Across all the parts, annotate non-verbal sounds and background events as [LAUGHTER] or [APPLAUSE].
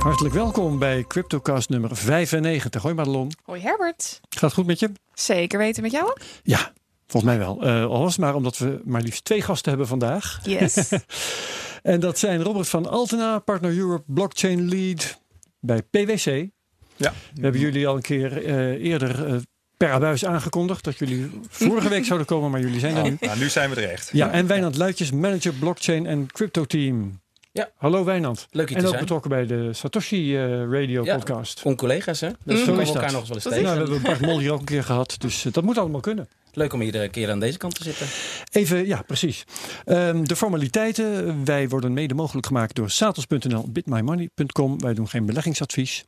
Hartelijk welkom bij CryptoCast nummer 95. Hoi Madelon. Hoi Herbert. Gaat het goed met je? Zeker weten met jou ook? Ja, volgens mij wel. Uh, al was het maar omdat we maar liefst twee gasten hebben vandaag. Yes. [LAUGHS] en dat zijn Robert van Altena, Partner Europe Blockchain Lead bij PwC. Ja. We hebben jullie al een keer uh, eerder uh, per abuis aangekondigd dat jullie vorige week zouden komen, maar jullie zijn er nu. Nou, nu zijn we er echt. Ja, en Wijnand Luitjes, manager blockchain en crypto team. Ja. Hallo Wijnand. Leuk je en te ook zijn. betrokken bij de Satoshi uh, Radio Ja. podcast. Van collega's, hè? Dus Zo we elkaar nog eens wel eens Dat tegen. Nou, we hebben Bart Mol hier ook een keer gehad, dus uh, dat moet allemaal kunnen. Leuk om iedere keer aan deze kant te zitten. Even, ja, precies. Um, de formaliteiten. Wij worden mede mogelijk gemaakt door satos.nl, bitmymoney.com. Wij doen geen beleggingsadvies.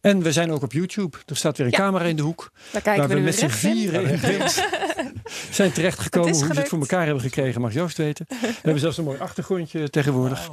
En we zijn ook op YouTube. Er staat weer een Ja. camera in de hoek. Daar kijken waar we met z'n vieren in [LAUGHS] beeld zijn terechtgekomen. Hoe we het gelukt. voor elkaar hebben gekregen mag Joost weten. We hebben zelfs een mooi achtergrondje tegenwoordig.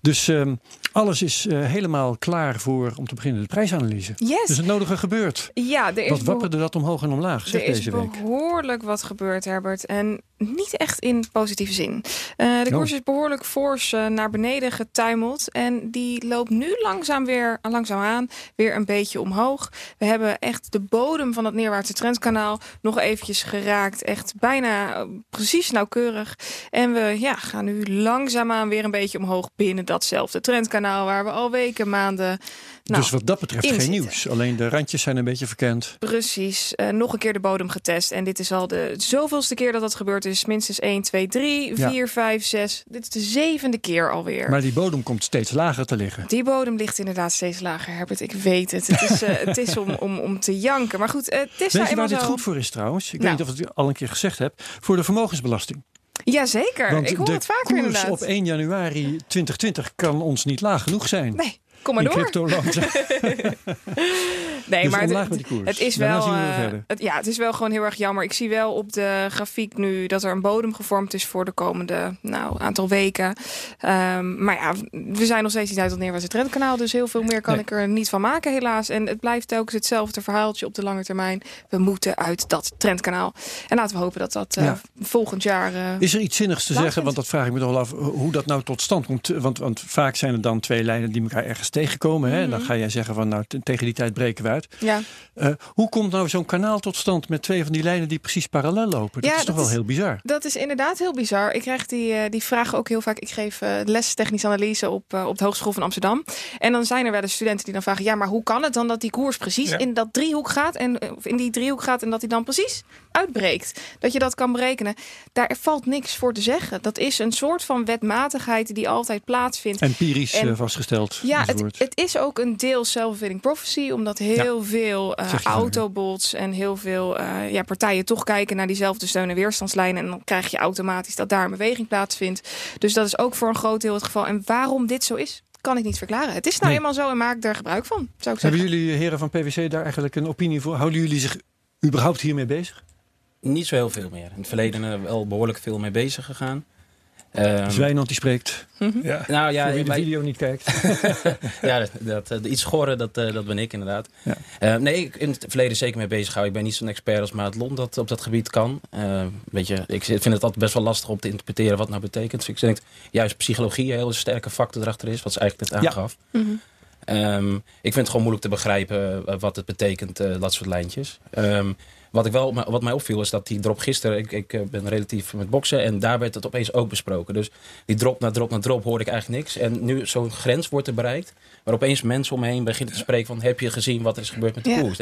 Dus um, alles is uh, helemaal klaar voor, om te beginnen, de prijsanalyse. Yes. Dus het nodige gebeurt. Ja, er is, Wat wapperde dat omhoog en omlaag, zeg er is deze week? behoorlijk wat gebeurd, Herbert. En niet echt in positieve zin. Eh, de Oh. koers is behoorlijk fors eh, naar beneden getuimeld. En die loopt nu langzaam weer langzaam aan, weer een beetje omhoog. We hebben echt de bodem van het neerwaartse trendkanaal nog eventjes geraakt. Echt bijna eh, precies nauwkeurig. En we ja, gaan nu langzaamaan weer een beetje omhoog binnen datzelfde trendkanaal waar we al weken, maanden. Nou, dus wat dat betreft geen nieuws. Alleen de randjes zijn een beetje verkend. Precies. Eh, nog een keer de bodem getest. En dit is al de zoveelste keer dat dat gebeurd is. Minstens 1, 2, 3, Ja. 4, 5, 6. Dit is de zevende keer alweer. Maar die bodem komt steeds lager te liggen. Die bodem ligt inderdaad steeds lager, Herbert. Ik weet het. Het is, eh, het is om, om, om te janken. Maar goed, eh, het is Weet nou waar dit zo. goed voor is trouwens? Ik Nou. weet niet of ik het al een keer gezegd heb. Voor de vermogensbelasting. Jazeker. Ik hoor de het vaker koers inderdaad. op 1 januari 2020 kan ons niet laag genoeg zijn. Nee, kom maar in door. cryptoland. [LAUGHS] Nee, Dus maar het, met die koers. het is Daarna wel. we eh, het, ja, het is wel gewoon heel erg jammer. Ik zie wel op de grafiek nu dat er een bodem gevormd is voor de komende nou, aantal weken. Ehm, maar ja, we zijn nog steeds niet uit het neerwaartse trendkanaal. Dus heel veel meer kan Nee. ik er niet van maken, helaas. En het blijft telkens hetzelfde verhaaltje op de lange termijn. We moeten uit dat trendkanaal. En laten we hopen dat dat eh, volgend jaar. eh, Is er iets zinnigs te zeggen? Want dat vraag ik me toch af. Hoe dat nou tot stand komt. Want, want vaak zijn er dan twee lijnen die elkaar ergens tegenkomen. Hè? En dan Mhm. ga jij zeggen van nou te- tegen die tijd breken we uit. Ja. Eh, hoe komt nou zo'n kanaal tot stand met twee van die lijnen die precies parallel lopen? Dat is toch dat wel is- heel bizar. Dat is inderdaad heel bizar. Ik krijg die, eh, die vragen ook heel vaak. Ik geef eh, les technische analyse op, op de Hogeschool van Amsterdam. En dan zijn er wel eens studenten die dan vragen: ja, maar hoe kan het dan dat die koers precies Ja. in dat driehoek gaat en of in die driehoek gaat en dat die dan precies uitbreekt? Dat je dat kan berekenen. Daar valt niks voor te zeggen. Dat is een soort van wetmatigheid die altijd plaatsvindt. Empirisch En- vastgesteld. Ja, het, het is ook een deel self-fulfilling prophecy, omdat heel veel eh, autobots en heel veel eh, ja, partijen toch kijken naar diezelfde steun- en weerstandslijnen. En dan krijg je automatisch dat daar een beweging plaatsvindt. Dus dat is ook voor een groot deel het geval. En waarom dit zo is, kan ik niet verklaren. Het is nou Nee. eenmaal zo en maak er gebruik van, zou ik zeggen. Hebben jullie heren van PwC daar eigenlijk een opinie voor? Houden jullie zich überhaupt hiermee bezig? Niet zo heel veel meer. In het verleden eh, wel behoorlijk veel mee bezig gegaan. Ehm, Dus Wijnand die spreekt. Ja. nou ja, voor wie de video niet kijkt. [LAUGHS] ja, dat, dat, eh, iets schoren, dat, eh, dat ben ik inderdaad. Ja. Eh, nee, ik in het verleden zeker mee bezig gehouden. Ik ben niet zo'n expert als Maat dat op dat gebied kan. Eh, weet je, ik vind het altijd best wel lastig om te interpreteren wat nou betekent. Dus ik denk juist psychologie een hele sterke factor erachter is, wat ze eigenlijk net Ja. aangaf. Mhm. Ehm, ik vind het gewoon moeilijk te begrijpen eh, wat het betekent, eh, dat soort lijntjes. Ehm, wat, ik wel, wat mij opviel is dat die drop gisteren, ik, ik eh, ben relatief met boksen en daar werd het opeens ook besproken. Dus die drop na drop na drop hoorde ik eigenlijk niks. En nu zo'n grens wordt er bereikt, waar opeens mensen om me heen beginnen te spreken van heb je gezien wat er is gebeurd met de koers?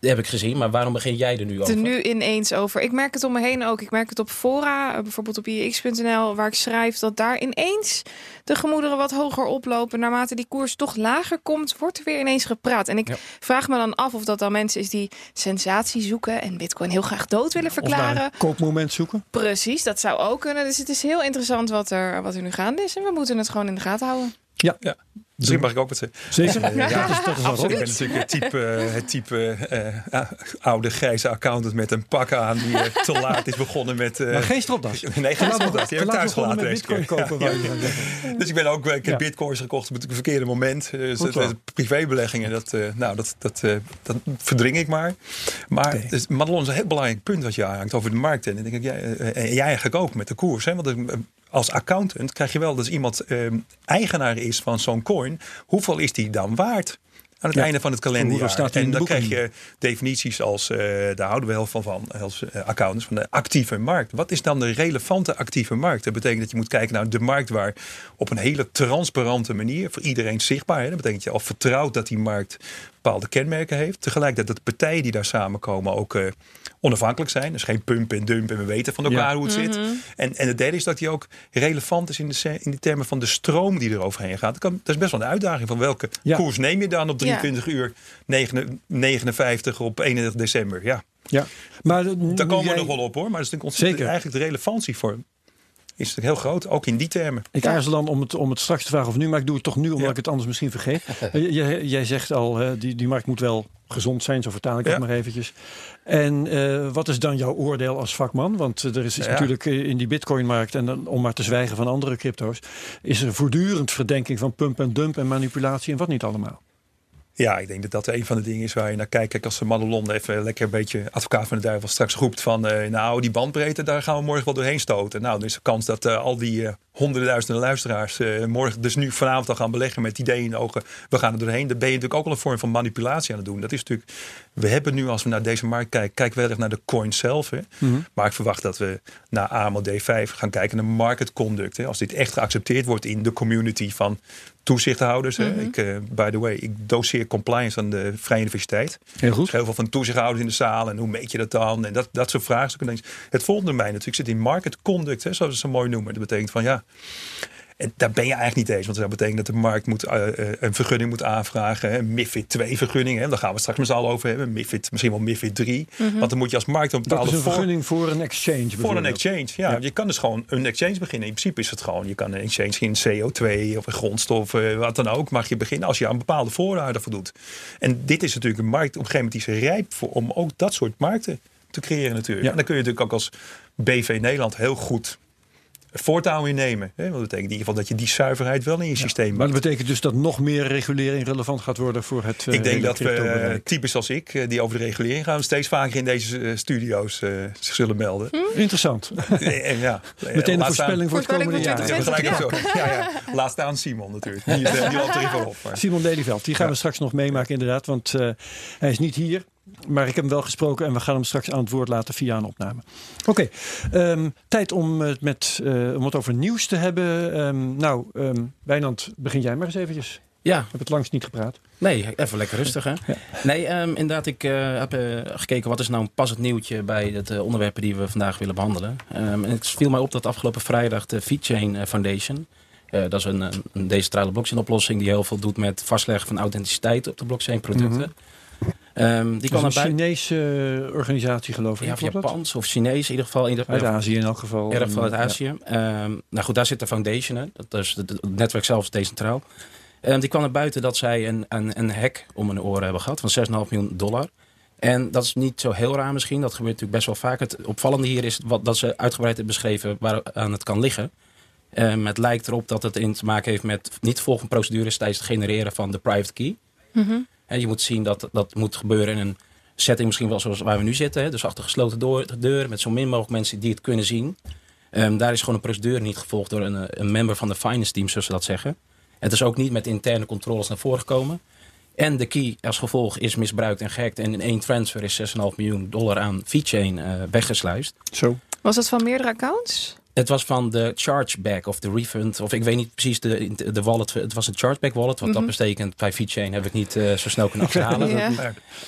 Heb ik gezien, maar waarom begin jij er nu over? er nu ineens over. Ik merk het om me heen ook. Ik merk het op fora, eh, bijvoorbeeld op ix.nl, waar ik schrijf dat daar ineens de gemoederen wat hoger oplopen. Naarmate die koers toch lager komt, wordt er weer ineens gepraat. En ik Ja. vraag me dan af of dat dan mensen is die sensatie zoeken en Bitcoin heel graag dood willen Of verklaren. een koopmoment zoeken. Precies, dat zou ook kunnen. Dus het is heel interessant wat er, wat er nu gaande is. En we moeten het gewoon in de gaten houden. Misschien mag ik ook wat zeggen. Zeker? Eh, ja, dat is, dat is Absoluut. Ik ben natuurlijk het type, eh, het type eh, oude grijze accountant met een pak aan die te laat is begonnen met... eh, Maar geen stropdas. [LAUGHS] Nee, geen stropdas. Die heb ik thuis gelaten bitcoin kopen. Ja, ja. [LAUGHS] Dus ik ben ook, ik heb Ja. bitcoins gekocht op het verkeerde moment. Dus Goed dat, zo. privébeleggingen, dat, eh, nou, dat, dat, eh, dat verdring ik maar. Maar Oké. dus, Madelon is een heel belangrijk punt wat je aanhangt over de markt. En dan denk ik, jij, en jij eigenlijk ook met de koers. Hè? Want als accountant krijg je wel dat iemand ehm, eigenaar is van zo'n coin. Hoeveel is die dan waard? Aan het Ja. einde van het kalenderjaar. er En dan krijg je definities als, eh, daar houden we heel veel van als eh, accountants, van de actieve markt. Wat is dan de relevante actieve markt? Dat betekent dat je moet kijken naar de markt waar op een hele transparante manier voor iedereen zichtbaar. Hè? Dat betekent dat je al vertrouwt dat die markt bepaalde kenmerken heeft. Tegelijkertijd dat de partijen die daar samenkomen ook eh, onafhankelijk zijn. Dus geen pump en dump en we weten van elkaar Ja. hoe het zit. En, en het derde is dat die ook relevant is in de, in de termen van de stroom die er overheen gaat. Dat, kan, dat is best wel een uitdaging van welke Ja. koers neem je dan op 23 uur 9 59 op 31 december. Ja, Ja. Maar daar nu komen we nog wel op hoor. Maar dat is natuurlijk ontzettend, Zeker. eigenlijk de relevantie voor is natuurlijk heel groot. Ook in die termen. Ik aarzel dan om het, om het straks te vragen of nu, maar ik doe het toch nu omdat Ja. ik het anders misschien vergeet. [LAUGHS] Eh, jij, jij zegt al, die, die markt moet wel gezond zijn, zo vertaal ik het Ja. maar eventjes. En eh, wat is dan jouw oordeel als vakman? Want eh, er is, is Ja. natuurlijk in die bitcoinmarkt, en dan, om maar te zwijgen van andere crypto's, is er voortdurend verdenking van pump en dump en manipulatie en wat niet allemaal. Ja, ik denk dat dat een van de dingen is waar je naar kijkt. Kijk, als de Madelon even lekker een beetje advocaat van de duivel straks roept van... eh, nou, die bandbreedte, daar gaan we morgen wel doorheen stoten. Nou, dan is de kans dat eh, al die eh, honderdduizenden luisteraars... eh, morgen, dus nu vanavond al gaan beleggen met het idee in de ogen... we gaan er doorheen. Dan ben je natuurlijk ook al een vorm van manipulatie aan het doen. Dat is natuurlijk... We hebben nu, als we naar deze markt kijken... kijken we heel erg naar de coin zelf. Hè. Maar ik verwacht dat we naar AMO D5 gaan kijken naar market conduct. Hè. Als dit echt geaccepteerd wordt in de community van toezichthouders. hè. Ik, eh, by the way, ik doseer compliance aan de Vrije Universiteit. Heel Er goed. is heel veel van toezichthouders in de zaal. En hoe meet je dat dan? En dat, dat soort vraagstukken. Het volgende mij natuurlijk zit in market conduct. Hè, zoals ze zo mooi noemen. Dat betekent van ja... En daar ben je eigenlijk niet eens. Want dat betekent dat de markt moet, eh, eh, een vergunning moet aanvragen. Hè, een MIFID 2 vergunning. Hè, daar gaan we straks met z'n allen over hebben. MIFID, misschien wel MIFID 3. Want dan moet je als markt een Dat is bepaalde een vergunning voor een exchange Voor een exchange, ja. Ja. Je kan dus gewoon een exchange beginnen. In principe is het gewoon, je kan een exchange in CO2 of in grondstoffen, wat dan ook, mag je beginnen als je aan bepaalde voorwaarden voldoet. En dit is natuurlijk een markt op een gegeven moment die is rijp voor, om ook dat soort markten te creëren natuurlijk. Ja. En dan kun je natuurlijk ook als BV Nederland heel goed voortouw innemen. Hè? Want dat betekent in ieder geval dat je die zuiverheid wel in je systeem Maar dat betekent dus dat nog meer regulering relevant gaat worden voor het eh, Ik denk hele dat we eh, types als ik, eh, die over de regulering gaan, steeds vaker in deze studio's eh, zich zullen melden. Interessant. En ja, [LAUGHS] Meteen een voorspelling voor het komende jaar. Ja, 2020. gelijk ook zo. Ja, ja. Laat staan Simon natuurlijk. Die, is, die loopt er even op. Maar. Simon Lelyveld, die gaan we straks nog meemaken inderdaad, want eh, hij is niet hier. Maar ik heb hem wel gesproken en we gaan hem straks aan het woord laten via een opname. Oké, ehm, tijd om het, met, eh, om het over nieuws te hebben. Ehm, nou, ehm Wijnand, begin jij maar eens eventjes. Ja, Ik heb het langst niet gepraat. nee, even lekker rustig hè. [LAUGHS] Ja. Nee, inderdaad, ik eh, heb eh, gekeken wat is nou een passend nieuwtje bij het eh, onderwerpen die we vandaag willen behandelen. Ehm, en het viel mij op dat afgelopen vrijdag de VeedChain eh, Foundation, dat is een, een, decentrale blockchain oplossing die heel veel doet met vastleggen van authenticiteit op de blockchain producten. Ehm, die Die kan een. Chinese organisatie geloof ik. Ja, of? Japans of Chinees in ieder geval. In Uit Azië in elk geval. Erg veel uit Ja. Azië. Ehm, nou goed, daar zit de foundation. Hè. Dat is het, het netwerk zelf is decentraal. Ehm, die kwam naar buiten dat zij een, een, een hack om hun oren hebben gehad van 6,5 miljoen dollar. En dat is niet zo heel raar misschien. Dat gebeurt natuurlijk best wel vaak. Het opvallende hier is wat, dat ze uitgebreid hebben beschreven waar aan het kan liggen. Ehm, het lijkt erop dat het in te maken heeft met niet volgende procedures tijdens het genereren van de private key. En je moet zien dat dat moet gebeuren in een setting misschien wel zoals waar we nu zitten. Hè? Dus achter gesloten door- deuren met zo min mogelijk mensen die het kunnen zien. Ehm, daar is gewoon een procedure niet gevolgd door een, eh, een member van de finance team, zoals ze dat zeggen. Het is ook niet met interne controles naar voren gekomen. En de key als gevolg is misbruikt en gehackt. En in één transfer is 6,5 miljoen dollar aan VeChain eh weggesluist. Zo. Was dat van meerdere accounts? Het was van de chargeback of de refund. Of ik weet niet precies de, de wallet. Het was een chargeback wallet. Wat dat betekent bij VeChain heb ik niet eh, zo snel kunnen achterhalen. [LAUGHS] Ja.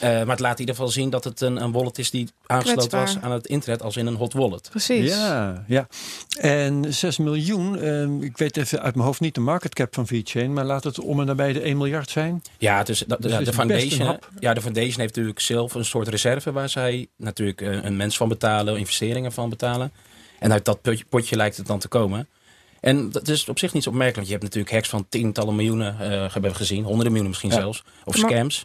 Eh, maar het laat in ieder geval zien dat het een, een wallet is die aangesloten Kwetsbaar. was aan het internet als in een hot wallet. Precies. Ja, ja. En 6 miljoen, ehm, ik weet even uit mijn hoofd niet de market cap van VeChain, maar laat het om en nabij de 1 miljard zijn. Ja, het is, dat, Dus de is best een foundation, hap. ja, de foundation heeft natuurlijk zelf een soort reserve waar zij natuurlijk eh, een mens van betalen, investeringen van betalen. En uit dat potje, potje lijkt het dan te komen. En dat is op zich niet zo opmerkelijk. Want je hebt natuurlijk hacks van tientallen miljoenen eh, hebben we gezien. Honderden miljoenen misschien Ja. zelfs. Of scams.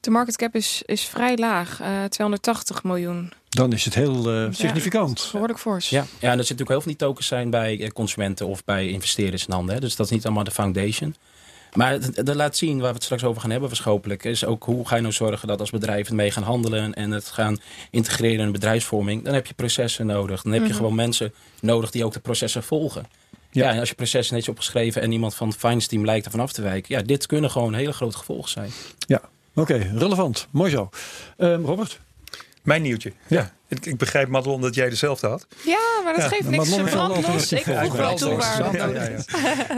De market cap is, is vrij laag. eh 280 miljoen. Dan is het heel eh, significant. Behoorlijk fors. Ja, ja, en er zitten natuurlijk heel veel die tokens zijn bij eh, consumenten of bij investeerders in handen. Hè. Dus dat is niet allemaal de foundation. Maar dat laat zien waar we het straks over gaan hebben waarschijnlijk. Is ook hoe ga je nou zorgen dat als bedrijven mee gaan handelen en het gaan integreren in bedrijfsvorming. Dan heb je processen nodig. Dan heb je gewoon mensen nodig die ook de processen volgen. Ja. Ja. en als je proces netjes opgeschreven en iemand van het finance team lijkt ervan af te wijken. Ja, dit kunnen gewoon hele grote gevolgen zijn. Ja, oké, relevant. Mooi zo. Ehm, Robert? Mijn nieuwtje. Ja. Ik, ik begrijp, Madelon, dat jij dezelfde had. Ja, maar dat Ja, geeft maar niks. Madelon is wel Brand los. Ik voeg wel toe waar. [LAUGHS]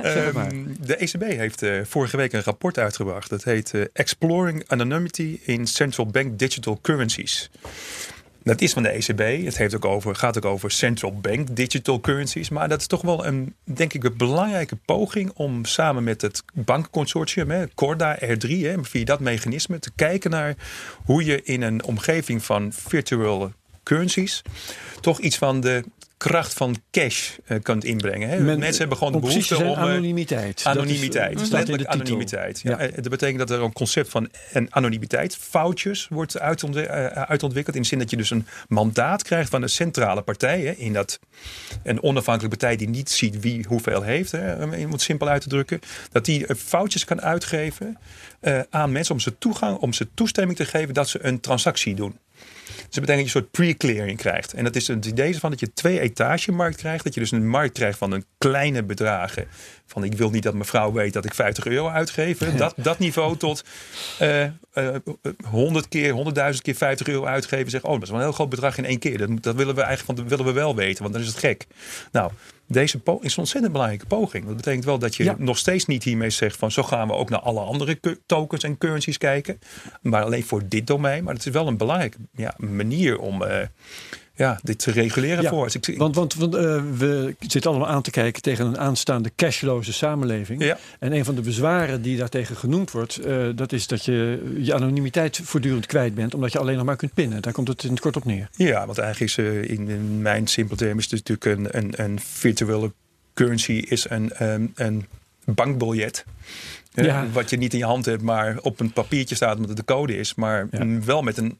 Ehm, de ECB heeft eh, vorige week een rapport uitgebracht. Dat heet eh, Exploring Anonymity in Central Bank Digital Currencies. Dat is van de ECB. Het heeft ook over, gaat ook over central bank digital currencies. Maar dat is toch wel een, denk ik, een belangrijke poging om samen met het bankenconsortium, hè, Corda R3, hè, via dat mechanisme, te kijken naar hoe je in een omgeving van virtuele currencies toch iets van de kracht van cash eh, kunt inbrengen. Hè. Men- Mensen hebben gewoon de behoefte om... eh, anonimiteit. Dat is, Anonimiteit. eh, staat in de Letterlijk titel. anonimiteit. Ja. Ja. Dat betekent dat er een concept van een anonimiteit, foutjes, wordt uitontwikkeld. In de zin dat je dus een mandaat krijgt van een centrale partij. Hè, in dat een onafhankelijke partij die niet ziet wie hoeveel heeft, hè, om het simpel uit te drukken. Dat die foutjes kan uitgeven aan mensen om ze toegang, om ze toestemming te geven dat ze een transactie doen. Dus dat betekent dat je een soort pre-clearing krijgt. En dat is het idee van dat je twee etage markt krijgt. Dat je dus een markt krijgt van een kleine bedragen. Van ik wil niet dat mevrouw weet dat ik 50 euro uitgeef. Dat, dat niveau tot eh, eh, 100 keer, 100.000 keer 50 euro uitgeven. Zeg, oh, dat is wel een heel groot bedrag in één keer. Dat, dat willen we eigenlijk van, dat willen we wel weten, want dan is het gek. Nou, deze poging is een ontzettend belangrijke poging. Dat betekent wel dat je Ja. nog steeds niet hiermee zegt van zo gaan we ook naar alle andere tokens en currencies kijken. Maar alleen voor dit domein. Maar het is wel een belangrijke ja, manier om eh, ja, dit te reguleren Ja, voor. Ik, Want, want, want, eh, we zitten allemaal aan te kijken tegen een aanstaande cashloze samenleving. Ja. En een van de bezwaren die daartegen genoemd wordt, eh, dat is dat je je anonimiteit voortdurend kwijt bent, omdat je alleen nog maar kunt pinnen. Daar komt het in het kort op neer. Ja, want eigenlijk is eh, in, in mijn simpele term is het natuurlijk een, een, een virtuele currency is een, een, een bankbiljet. Ja. Wat je niet in je hand hebt, maar op een papiertje staat omdat het de code is. Maar wel met een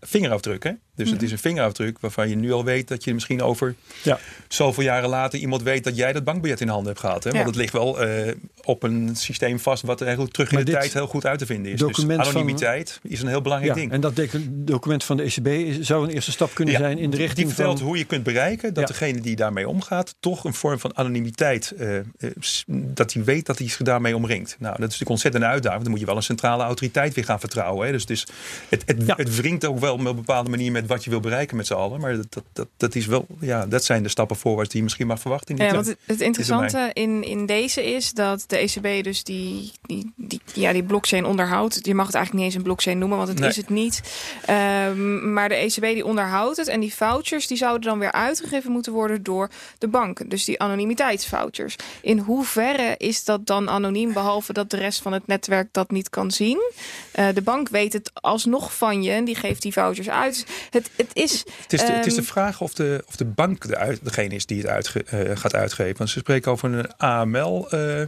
vingerafdruk. Hè? Dus het is een vingerafdruk waarvan je nu al weet dat je misschien over Ja. zoveel jaren later iemand weet dat jij dat bankbiljet in handen hebt gehad. Hè? Want het ligt wel eh, op een systeem vast wat er eigenlijk terug in de tijd heel goed uit te vinden is. Dus van- anonimiteit is een heel belangrijk Ja, ding. en dat document van de ECB is- zou een eerste stap kunnen zijn in de richting die vertelt van... hoe je kunt bereiken dat degene die daarmee omgaat, toch een vorm van anonimiteit, eh, eh, dat hij weet dat hij zich daarmee omringt. Nou, dat is natuurlijk ontzettend een uitdaging. Dan moet je wel een centrale autoriteit weer gaan vertrouwen. Hè. Dus het, het, het wringt ook wel op een bepaalde manier met wat je wil bereiken met z'n allen. Maar dat, dat, dat, is wel, ja, dat zijn de stappen voorwaarts die je misschien mag verwachten. In Ja, want het, het interessante in, in deze is dat de ECB dus die, die, die, ja, die blockchain onderhoudt. Je mag het eigenlijk niet eens een blockchain noemen, want het Nee. is het niet. Ehm, maar de ECB die onderhoudt het. En die vouchers die zouden dan weer uitgegeven moeten worden door de banken. Dus die anonimiteitsvouchers. In hoeverre is dat dan anoniem, behalve dat de rest van het netwerk dat niet kan zien? Eh, de bank weet het alsnog van je en die geeft die vouchers uit. Het, het is... Het is, de, het is de Ehm, vraag of de, of de bank de uit, degene is die het uitge, eh, gaat uitgeven. Want ze spreken over een AML. eh,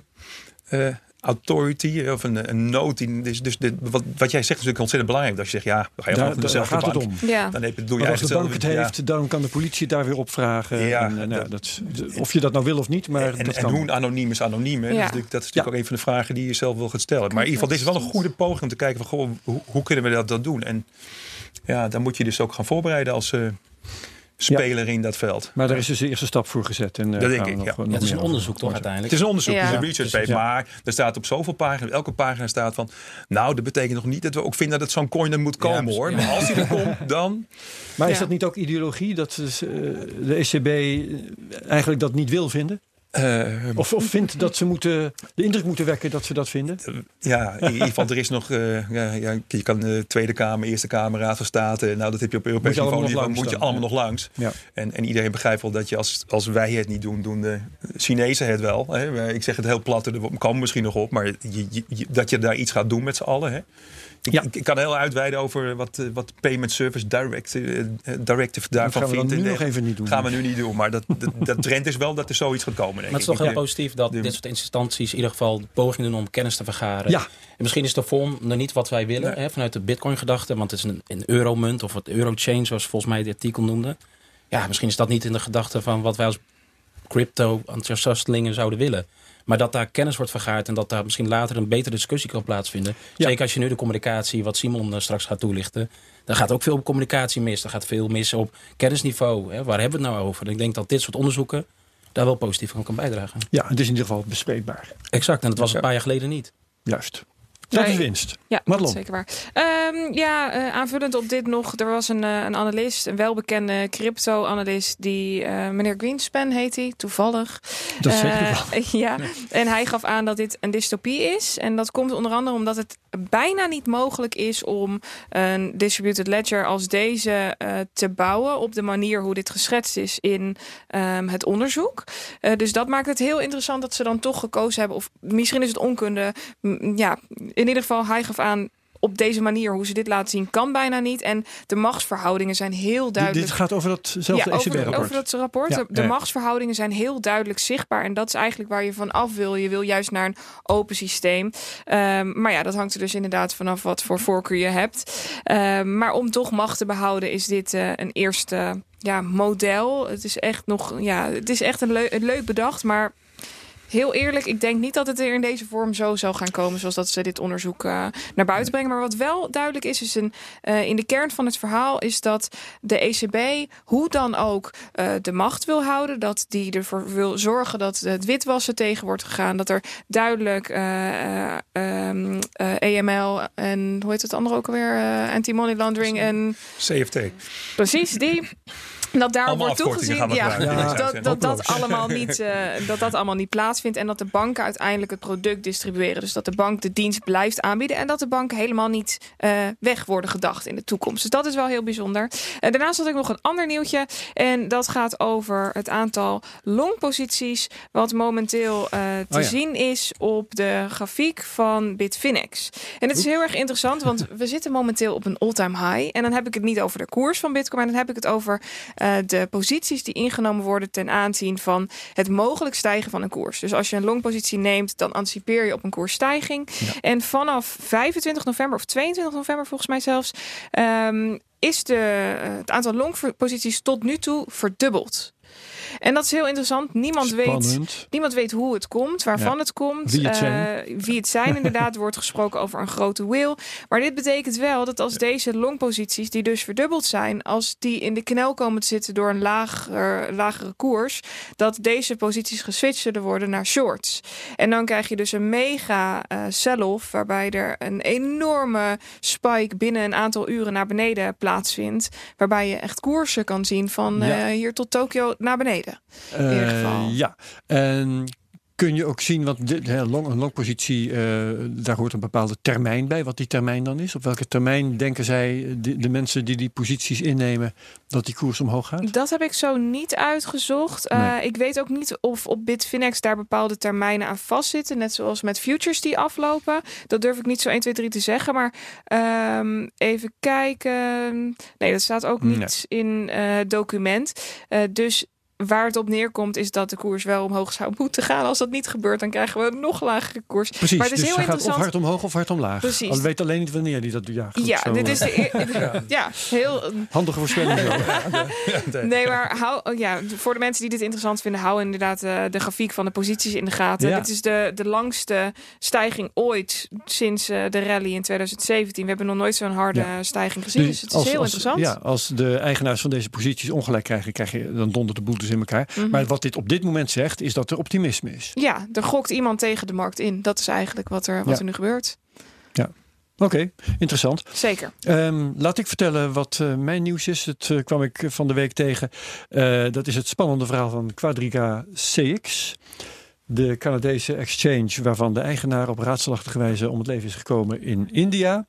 eh, Authority of een, een nood. die- Dus, dus de, wat, wat jij zegt is natuurlijk ontzettend belangrijk. Dat je zegt, ja, dan ga je Daar, van daar dezelfde gaat het bank. om. Ja. Dan heb je, doe je Maar als de bank het heeft, dan kan de politie het daar weer opvragen. Ja, en, nou, dat- of je dat nou wil of niet, maar en, dat en kan. hoe anoniem is anoniem. Hè? Dus dat is natuurlijk Ja. ook een van de vragen die je zelf wil gaat stellen. Maar in ieder geval, dit is wel een goede poging om te kijken van, goh, hoe, hoe kunnen we dat, dat doen? En ja, dan moet je dus ook gaan voorbereiden als eh, speler in dat veld. Maar daar is dus de eerste stap voor gezet. En, eh, Dat denk ik, nog- ja. nog Ja, het is een onderzoek toch uiteindelijk. Het is een onderzoek, Ja. het is een research paper. Ja. Maar er staat op zoveel pagina's, elke pagina staat van... Nou, dat betekent nog niet dat we ook vinden dat zo'n coin er moet komen hoor. Ja. Maar als die er komt, [LAUGHS] dan... Maar is dat niet ook ideologie dat eh, de ECB eigenlijk dat niet wil vinden? Eh, Of, of vindt dat ze moeten, de indruk moeten wekken dat ze dat vinden? Ja, in ieder geval, er is nog. eh, ja, ja, je kan de Tweede Kamer, Eerste Kamer, Raad van State. Nou, dat heb je op Europees Moet je niveau. allemaal Moet je allemaal nog langs. Ja. En, en iedereen begrijpt wel dat je als, als wij het niet doen, doen de Chinezen het wel. Hè. Ik zeg het heel plat, er komen misschien nog op. Maar je, je- je- dat je daar iets gaat doen met z'n allen. Hè. Ik, Ja. ik, ik kan heel uitweiden over wat, eh, wat Payment Service Direct, eh, eh, Directive Dat daarvan gaan we dan vindt. nu nog even niet doen. gaan we nu niet doen. Maar dat, dat, [LAUGHS] dat trend is wel dat er zoiets gaat komen. denk Maar het is toch heel positief dat de- dit soort instanties in ieder geval de poging doen om kennis te vergaren. Ja. En misschien is de vorm nog niet wat wij willen Nee. hè, vanuit de bitcoin-gedachte, want het is een, een euromunt of het eurochain, zoals volgens mij dit artikel noemde. Ja, misschien is dat niet in de gedachte van wat wij als crypto-enthousiastelingen zouden willen. Maar dat daar kennis wordt vergaard en dat daar misschien later een betere discussie kan plaatsvinden. Ja. Zeker als je nu de communicatie, wat Simon eh, straks gaat toelichten. Daar gaat ook veel communicatie mis. Er gaat veel mis op kennisniveau. Hè. Waar hebben we het nou over? Ik denk dat dit soort onderzoeken daar wel positief aan kan bijdragen. Ja, het is in ieder geval bespreekbaar. Exact, en dat was een paar jaar geleden niet. Juist. Dat is winst. Ja, dat Madelon. is zeker waar. Ehm, ja, eh, aanvullend op dit nog. Er was een, eh, een analist, een welbekende crypto-analyst. Die, eh, meneer Greenspan heet hij, toevallig. Dat is zeker wel. [LAUGHS] ja, en hij gaf aan dat dit een dystopie is. En dat komt onder andere omdat het bijna niet mogelijk is om een distributed ledger als deze eh, te bouwen op de manier hoe dit geschetst is in ehm, het onderzoek. Eh, dus dat maakt het heel interessant dat ze dan toch gekozen hebben. Of misschien is het onkunde. M, Ja, in ieder geval, hij gaf aan. Op deze manier, hoe ze dit laten zien, kan bijna niet. En de machtsverhoudingen zijn heel duidelijk dit gaat over datzelfde ja, over, ECB-rapport. over dat rapport. Ja, de ja. machtsverhoudingen zijn heel duidelijk zichtbaar. En dat is eigenlijk waar je van af wil. Je wil juist naar een open systeem. Ehm, maar ja, dat hangt er dus inderdaad vanaf wat voor voorkeur je hebt. Ehm, maar om toch macht te behouden, is dit eh, een eerste ja, model. Het is echt nog, ja, het is echt een, leu- een leuk bedacht, maar. Heel eerlijk, ik denk niet dat het er in deze vorm zo zal gaan komen zoals dat ze dit onderzoek eh, naar buiten brengen. Maar wat wel duidelijk is, is een, eh, in de kern van het verhaal is dat de ECB hoe dan ook eh, de macht wil houden. Dat die ervoor wil zorgen dat het witwassen tegen wordt gegaan. Dat er duidelijk eh, ehm, eh, EML en hoe heet het andere ook alweer? Anti-money laundering en CFT. precies die. [LAUGHS] Dat daar Allemaal wordt toegezien ja, dat, dat, dat, allemaal niet, eh, dat dat allemaal niet plaatsvindt. En dat de banken uiteindelijk het product distribueren. Dus dat de bank de dienst blijft aanbieden. En dat de banken helemaal niet eh, weg worden gedacht in de toekomst. Dus dat is wel heel bijzonder. Eh, daarnaast had ik nog een ander nieuwtje. En dat gaat over het aantal longposities. Wat momenteel eh, te Oh ja. zien is op de grafiek van Bitfinex. En het is heel erg interessant. Want we zitten momenteel op een all-time high. En dan heb ik het niet over de koers van Bitcoin. Maar dan heb ik het over eh, de posities die ingenomen worden ten aanzien van het mogelijk stijgen van een koers. Dus als je een longpositie neemt, dan anticipeer je op een koersstijging. En vanaf 25 november of 22 november volgens mij zelfs, ehm, is de, het aantal longposities tot nu toe verdubbeld. En dat is heel interessant. Niemand weet. Niemand weet hoe het komt, waarvan Ja. het komt. Wie het eh, zijn. wie het zijn, inderdaad. Er wordt gesproken over een grote whale. Maar dit betekent wel dat als deze longposities, die dus verdubbeld zijn, als die in de knel komen te zitten door een lager, lagere koers, dat deze posities geswitcht zullen worden naar shorts. En dan krijg je dus een mega eh, sell-off, waarbij er een enorme spike binnen een aantal uren naar beneden plaatsvindt. Waarbij je echt koersen kan zien van Ja. eh, hier tot Tokio naar beneden. Eh, ieder geval. ja, en kun je ook zien, want dit, hè, long, een longpositie, eh, daar hoort een bepaalde termijn bij. Wat die termijn dan is. Op welke termijn denken zij, eh, de, de mensen die die posities innemen, dat die koers omhoog gaat? Dat heb ik zo niet uitgezocht. Eh, Nee. ik weet ook niet of op Bitfinex daar bepaalde termijnen aan vastzitten. Net zoals met futures die aflopen. Dat durf ik niet zo 1, 2, 3 te zeggen. Maar ehm, even kijken. Nee, dat staat ook niet in eh, het document. Eh, dus waar het op neerkomt is dat de koers wel omhoog zou moeten gaan. Als dat niet gebeurt, dan krijgen we een nog lagere koers. Precies, maar het is dus heel gaat of interessant. hard omhoog of hard omlaag. Precies. Al weet alleen niet wanneer die dat doet. Ja, goed, ja, zo, dit eh, is de eer- [LAUGHS] ja. heel Handige voorspelling. [LAUGHS] Nee, maar hou, oh ja, voor de mensen die dit interessant vinden, hou inderdaad eh, de grafiek van de posities in de gaten. Ja. Dit is de, de langste stijging ooit sinds eh, de rally in 2017. We hebben nog nooit zo'n harde Ja. stijging gezien. Dus, het is als- heel als- interessant. Ja, als de eigenaars van deze posities ongelijk krijgen, krijg je, dan dondert de dus in elkaar. Mhm. Maar wat dit op dit moment zegt, is dat er optimisme is. Ja, er gokt iemand tegen de markt in. Dat is eigenlijk wat er, wat Ja. er nu gebeurt. Oké, interessant. Zeker. Ehm, laat ik vertellen wat eh, mijn nieuws is. Het eh, kwam ik van de week tegen. Eh, dat is het spannende verhaal van Quadriga CX. De Canadese exchange waarvan de eigenaar op raadselachtige wijze om het leven is gekomen in India.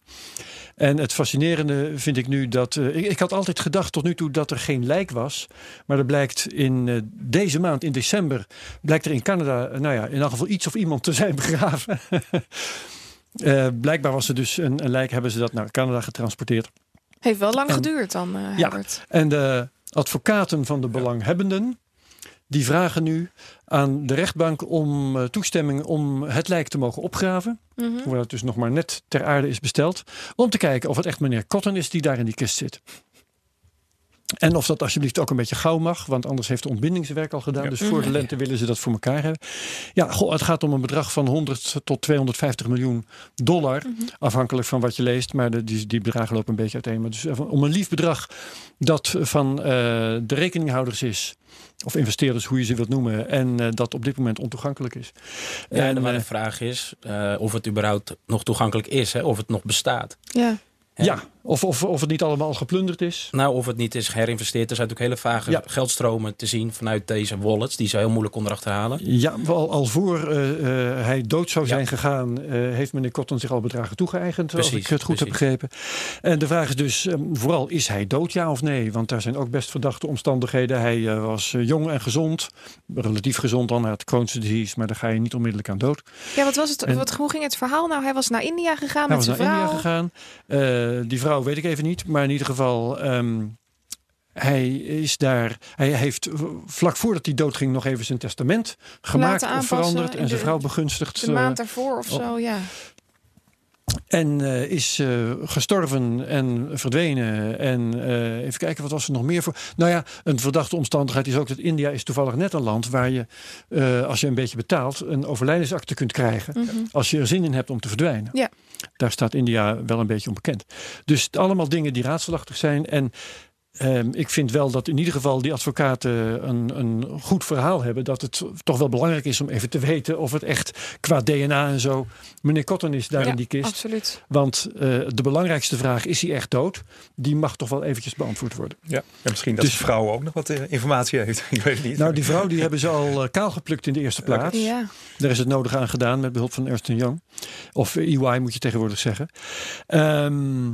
En het fascinerende vind ik nu dat. eh, ik, ik had altijd gedacht tot nu toe dat er geen lijk was. Maar er blijkt in eh, deze maand, in december, blijkt er in Canada, eh, nou ja, in elk geval iets of iemand te zijn begraven. [LAUGHS] Eh, blijkbaar was er dus een, een lijk, hebben ze dat naar Canada getransporteerd. Heeft wel lang En- geduurd dan, eh Ja. Herbert. En de advocaten van de belanghebbenden, die vragen nu aan de rechtbank om eh, toestemming om het lijk te mogen opgraven. Mhm. Hoewel het dus nog maar net ter aarde is besteld. Om te kijken of het echt meneer Cotton is die daar in die kist zit. En of dat alsjeblieft ook een beetje gauw mag, want anders heeft de ontbindingswerk al gedaan. Ja. Dus voor de lente willen ze dat voor elkaar hebben. Ja, goh, het gaat om een bedrag van 100 tot 250 miljoen dollar, afhankelijk van wat je leest. Maar de, die, die bedragen lopen een beetje uiteen. Maar dus eh, om een lief bedrag dat van eh, de rekeninghouders is. Of investeerders, hoe je ze wilt noemen. En eh, dat op dit moment ontoegankelijk is. Ja, en maar eh, de vraag is eh, of het überhaupt nog toegankelijk is, hè? of het nog bestaat. Ja. Ja, of, of, of het niet allemaal geplunderd is. Nou, of het niet is geherinvesteerd. Er zijn natuurlijk hele vage Ja. geldstromen te zien vanuit deze wallets. Die ze heel moeilijk konden achterhalen. Ja, al, al voor eh, eh, hij dood zou Ja. zijn gegaan, eh, heeft meneer Cotton zich al bedragen toegeëigend, als ik het goed heb begrepen. En de vraag is dus eh, vooral, is hij dood, ja of nee? Want daar zijn ook best verdachte omstandigheden. Hij eh, was jong en gezond, relatief gezond dan, hij had Crohn's disease, maar daar ga je niet onmiddellijk aan dood. Ja, wat was het? En- wat, hoe ging het verhaal nou? Hij was naar India gegaan hij met was naar zijn India vrouw. gegaan. Eh, die vrouw weet ik even niet, maar in ieder geval... ehm, hij is daar. Hij heeft eh, vlak voordat hij doodging nog even zijn testament gemaakt of veranderd en zijn vrouw begunstigd. De eh, maand daarvoor of zo, ja. En eh, is eh, gestorven en verdwenen. En eh, even kijken, wat was er nog meer voor? Nou ja, een verdachte omstandigheid is ook dat India is toevallig net een land waar je, als je een beetje betaalt, een overlijdensakte kunt krijgen. Mhm. Als je er zin in hebt om te verdwijnen. Ja. Daar staat India wel een beetje onbekend. Dus allemaal dingen die raadselachtig zijn. En ehm, ik vind wel dat in ieder geval die advocaten een, een goed verhaal hebben. Dat het toch wel belangrijk is om even te weten of het echt qua DNA en zo. Meneer Cotton is daar Ja, in die kist. Absoluut. Want eh, de belangrijkste vraag, is hij echt dood? Die mag toch wel eventjes beantwoord worden. Ja. En misschien dat Dus- de vrouw ook nog wat eh, informatie heeft. [LAUGHS] Ik weet het niet. Nou, die vrouw die hebben ze al eh, kaal geplukt in de eerste plaats. Ja. Daar is het nodige aan gedaan met behulp van Ernst Young. Of EY moet je tegenwoordig zeggen. Ehm,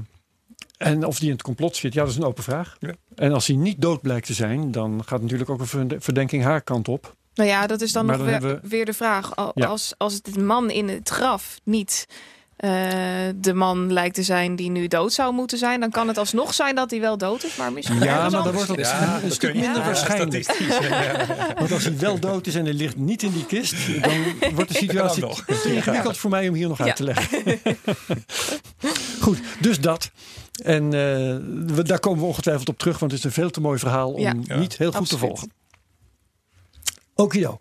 en of die in het complot zit, ja, dat is een open vraag. Ja. En als hij niet dood blijkt te zijn, dan gaat natuurlijk ook een verde- verdenking haar kant op. Nou ja, dat is dan Maar nog dan weer, hebben weer de vraag. Al- Ja. Als, als het de man in het graf niet eh, de man lijkt te zijn die nu dood zou moeten zijn, dan kan het alsnog zijn dat hij wel dood is, maar misschien Ja, maar dan wordt het Ja, een dat stuk minder ja, waarschijnlijk. Want als hij wel dood is en hij ligt niet in die kist, dan wordt de [LAUGHS] situatie ingewikkeld voor mij om hier nog uit Ja. te leggen. [LAUGHS] Goed, dus dat. En eh, we, daar komen we ongetwijfeld op terug, want het is een veel te mooi verhaal om Ja. Niet heel goed te volgen. Okido.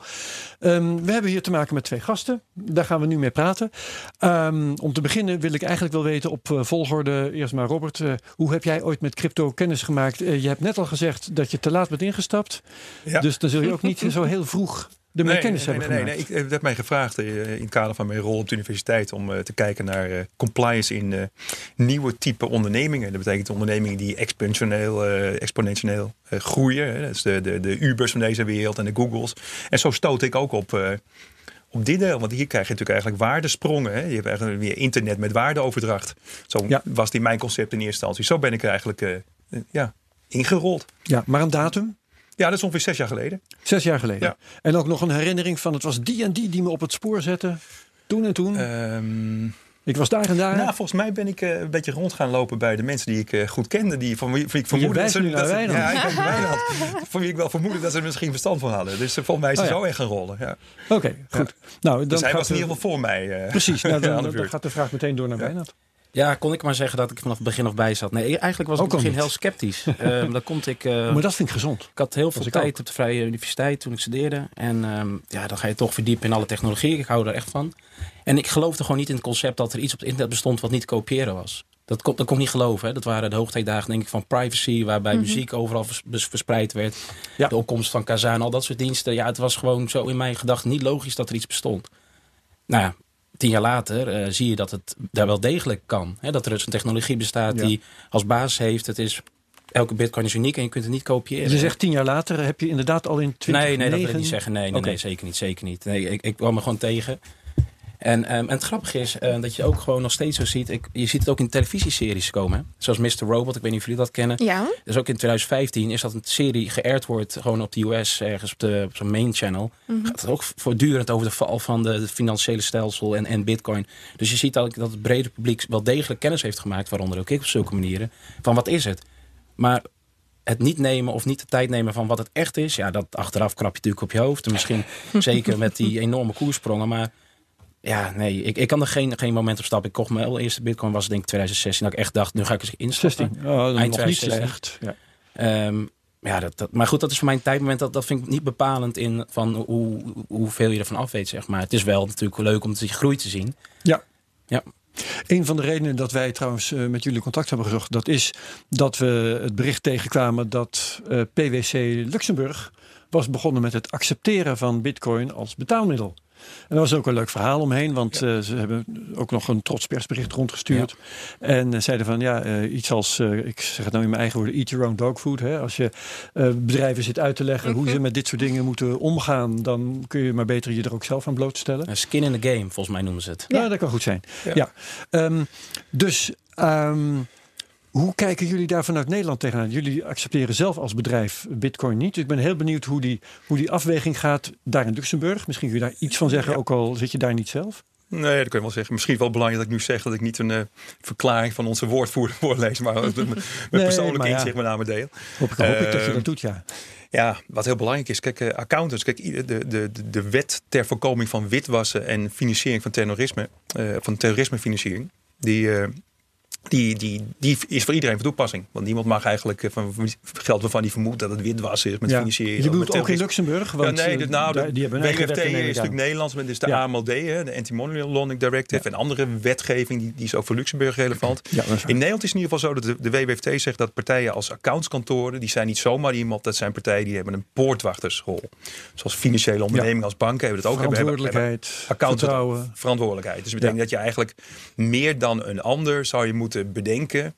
Ehm we hebben hier te maken met twee gasten. Daar gaan we nu mee praten. Ehm, om te beginnen wil ik eigenlijk wel weten op eh, volgorde. Eerst maar Robert, eh, hoe heb jij ooit met crypto kennis gemaakt? Je hebt net al gezegd dat je te laat bent ingestapt. Ja. Dus dan zul je ook niet [LAUGHS] zo heel vroeg ermee Nee, kennis nee, hebben nee, gemaakt. nee. Ik, er werd mij gevraagd eh, in het kader van mijn rol op de universiteit om eh, te kijken naar eh, compliance in nieuwe type ondernemingen. Dat betekent ondernemingen die exponentieel, exponentieel groeien. Hè. Dat is de, de, de Ubers van deze wereld en de Googles. En zo stoot ik ook op. op dit deel, want hier krijg je natuurlijk eigenlijk waardesprongen. Hè? Je hebt eigenlijk weer internet met waardeoverdracht. Zo Ja. was die mijn concept in eerste instantie. Zo ben ik er eigenlijk ja, ingerold. Ja, maar een datum? Ja, dat is ongeveer zes jaar geleden. Zes jaar geleden. Ja. En ook nog een herinnering van het was die en die die me op het spoor zette. Toen en toen. Ehm, ik was daar en daar. Nou, volgens mij ben ik eh, een beetje rond gaan lopen bij de mensen die ik eh, goed kende. Die, van wie, van ik vermoedde dat ze... nu naar dat. Ja, ik Wijnand. Van wie ik wel vermoedde dat ze er misschien verstand van hadden. Dus eh, volgens mij is Oh, hij ja. zo echt gaan rollen. Ja. Oké, goed. Nou, dan Dus hij gaat was in de- ieder geval voor mij. Precies, nou, [LAUGHS] dan, dan gaat de vraag meteen door naar. Wijnand. Ja, kon ik maar zeggen dat ik vanaf het begin af bij zat. Nee, eigenlijk was ik op het begin heel sceptisch. [LAUGHS] Ehm dan komt ik... eh, Maar dat vind ik gezond. Ik had heel veel tijd ook. op de Vrije Universiteit toen ik studeerde. En ehm, ja, dan ga je toch verdiepen in alle technologie. Ik hou er echt van. En ik geloofde gewoon niet in het concept dat er iets op het internet bestond wat niet te kopiëren was. Dat kon, dat kon ik niet geloven. Hè. Dat waren de hoogtijdagen denk ik van privacy, waarbij muziek overal vers- verspreid werd. Ja. De opkomst van Kazaa en al dat soort diensten. Ja, het was gewoon zo in mijn gedachten niet logisch dat er iets bestond. Nou ja, tien jaar later eh, zie je dat het daar wel degelijk kan. Hè. Dat er dus een technologie bestaat Ja. die als basis heeft. Het is, elke bitcoin is uniek en je kunt het niet kopiëren. Je zegt tien jaar later heb je inderdaad al in 2009... Nee, nee, dat wil ik niet zeggen. Nee, nee, nee zeker niet. Zeker niet. Nee, ik, ik kwam me gewoon tegen. En, ehm, en het grappige is eh, dat je ook gewoon nog steeds zo ziet. Ik, je ziet het ook in televisieseries komen. hè. Zoals Mr. Robot. Ik weet niet of jullie dat kennen. Ja, Dus ook in 2015 is dat een serie geëerd wordt. Gewoon op de US ergens op, de, op zo'n main channel. Gaat het ook voortdurend over de val van de, het financiële stelsel en, en bitcoin. Dus je ziet dat, dat het brede publiek wel degelijk kennis heeft gemaakt. Waaronder ook ik op zulke manieren. Van wat is het? Maar het niet nemen of niet de tijd nemen van wat het echt is. Ja, dat achteraf krap je natuurlijk op je hoofd. En misschien [LAUGHS] zeker met die enorme koersprongen. Maar ja, nee, ik, ik kan er geen, geen moment op stappen. Ik kocht mijn allereerste bitcoin was denk ik 2016. Dat ik echt dacht, nu ga ik eens instappen. 16. Oh, Eind nog niet 2016. slecht. Ja. Ehm, Ja, dat, dat, maar goed, dat is voor mijn tijdmoment. Dat, dat vind ik niet bepalend in van hoe, hoeveel je ervan af weet, zeg maar. Het is wel natuurlijk leuk om die groei te zien. Ja. Ja. Een van de redenen dat wij trouwens eh, met jullie contact hebben gezocht, dat is dat we het bericht tegenkwamen dat eh, PwC Luxemburg was begonnen met het accepteren van Bitcoin als betaalmiddel. En dat was ook een leuk verhaal omheen, want eh, ze hebben ook nog een trots persbericht rondgestuurd. En uh, zeiden van ja, uh, iets als, ik zeg het nou in mijn eigen woorden, eat your own dog food. Hè? Als je bedrijven zit uit te leggen hoe ze met dit soort dingen moeten omgaan, dan kun je maar beter je er ook zelf aan blootstellen. Skin in the game, volgens mij noemen ze het. Ja, dat kan goed zijn. Ja. ja. Um, dus. Um, hoe kijken jullie daar vanuit Nederland tegenaan? Jullie accepteren zelf als bedrijf Bitcoin niet. Dus ik ben heel benieuwd hoe die, hoe die afweging gaat daar in Luxemburg. Misschien kun je daar iets van zeggen, ook al zit je daar niet zelf. Nee, dat kun je wel zeggen. Misschien wel belangrijk dat ik nu zeg dat ik niet een uh, verklaring van onze woordvoerder [LAUGHS] voorlees, maar mijn nee, persoonlijke inzicht met name deel. Hoop, ik, hoop uh, ik dat je dat doet, ja. Ja, wat heel belangrijk is, kijk, uh, accountants, kijk, de, de, de wet ter voorkoming van witwassen en financiering van terrorisme, van terrorismefinanciering, die die, die, die is voor iedereen van toepassing. Want niemand mag eigenlijk eh, van geld waarvan hij vermoedt dat het witwassen is met ja. financieren. Je bedoelt ook in Luxemburg? Want ja, nee, de, nou, de, die WFT is natuurlijk Nederlands, maar dit is de ja. AMLD, hè, de Anti-Money Laundering Directive. En andere wetgeving, die, die is ook voor Luxemburg relevant. in Nederland is het in ieder geval zo dat de, de WWFT zegt dat partijen als accountskantoren, die zijn niet zomaar iemand, dat zijn partijen die hebben een poortwachtersrol. Zoals financiële ondernemingen als banken hebben dat ook. Verantwoordelijkheid, hebben, vertrouwen. Verantwoordelijkheid. Dus betekent dat je eigenlijk meer dan een ander zou je moeten bedenken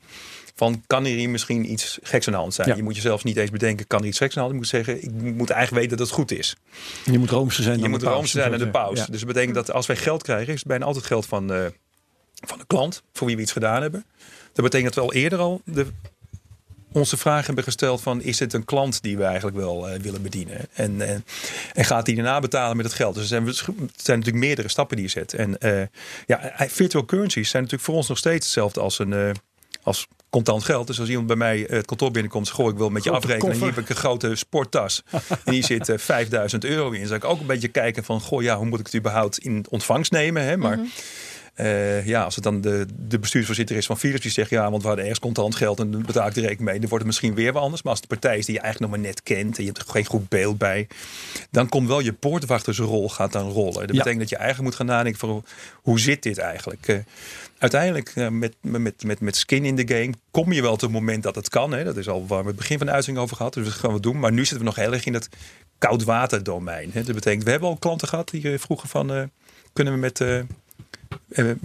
van kan er hier misschien iets geks aan de hand zijn. Ja. Je moet jezelf niet eens bedenken, kan er iets geks aan de hand zijn. Je moet zeggen, ik moet eigenlijk weten dat het goed is. Je moet roomser zijn je dan moet roomser zijn dan de paus. Ja. Dus dat betekent dat als wij geld krijgen, is het bijna altijd geld van, uh, van de klant, voor wie we iets gedaan hebben. Dat betekent dat we al eerder al de, onze vraag hebben gesteld van is het een klant die we eigenlijk wel uh, willen bedienen? En, en, en, gaat die daarna betalen met het geld? Dus er zijn, er zijn natuurlijk meerdere stappen die je zet. En uh, ja, virtual currencies zijn natuurlijk voor ons nog steeds hetzelfde als een... Uh, als contant geld. Dus als iemand bij mij het kantoor binnenkomt, goh, ik wil met je Grote afrekenen. koffer. Hier heb ik een grote sporttas. [LAUGHS] en hier zit uh, 5000 euro in. Dus ik ook een beetje kijken van, goh, ja, hoe moet ik het überhaupt in ontvangst nemen? Hè? Maar Mhm. Uh, ja, als het dan de, de bestuursvoorzitter is van Philips die zegt, ja, want we hadden ergens contant geld en dan betaal ik de rekening mee. Dan wordt het misschien weer wat anders. Maar als de partij is die je eigenlijk nog maar net kent en je hebt er geen goed beeld bij, dan komt wel je poortwachtersrol gaat dan rollen. Dat Ja. betekent dat je eigenlijk moet gaan nadenken van, hoe zit dit eigenlijk? Uh, uiteindelijk uh, met, met, met, met skin in the game kom je wel tot het moment dat het kan. Hè? Dat is al waar we het begin van de uitzending over gehad. Dus dat gaan we doen. Maar nu zitten we nog heel erg in dat koudwaterdomein. Hè? Dat betekent, we hebben al klanten gehad die vroegen van, kunnen we met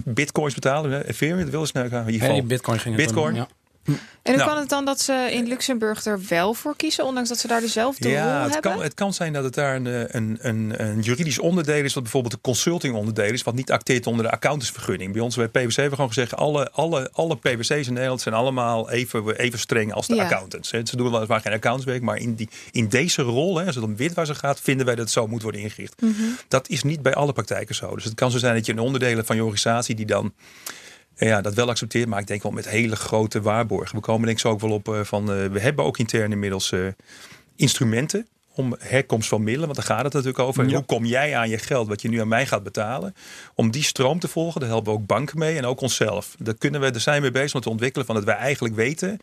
bitcoins betalen? Ethereum, dat wil eens naar gaan. Nee, Bitcoin ging het Bitcoin. ja. En hoe Nou. kan het dan dat ze in Luxemburg er wel voor kiezen, ondanks dat ze daar dezelfde rol Ja, het hebben? kan, het kan zijn dat het daar een, eh, een, een, een juridisch onderdeel is, wat bijvoorbeeld een consulting onderdeel is, wat niet acteert onder de accountantsvergunning. Bij ons bij PwC hebben we gewoon gezegd, alle, alle, alle PwC's in Nederland zijn allemaal even, even streng als de Ja. accountants. hè. Ze doen weliswaar geen accountantswerk, maar in, die, in deze rol, hè, als het om witwassen gaat, vinden wij dat het zo moet worden ingericht. Mhm. Dat is niet bij alle praktijken zo. Dus het kan zo zijn dat je een onderdelen van je organisatie die dan ja, dat wel accepteert, maar ik denk wel met hele grote waarborgen. We komen denk ik zo ook wel op eh, van, eh, we hebben ook intern inmiddels eh, instrumenten om herkomst van middelen, want daar gaat het natuurlijk over. Ja. Hoe kom jij aan je geld wat je nu aan mij gaat betalen? Om die stroom te volgen, daar helpen we ook banken mee en ook onszelf. Daar, kunnen we, daar zijn we mee bezig om te ontwikkelen van dat wij eigenlijk weten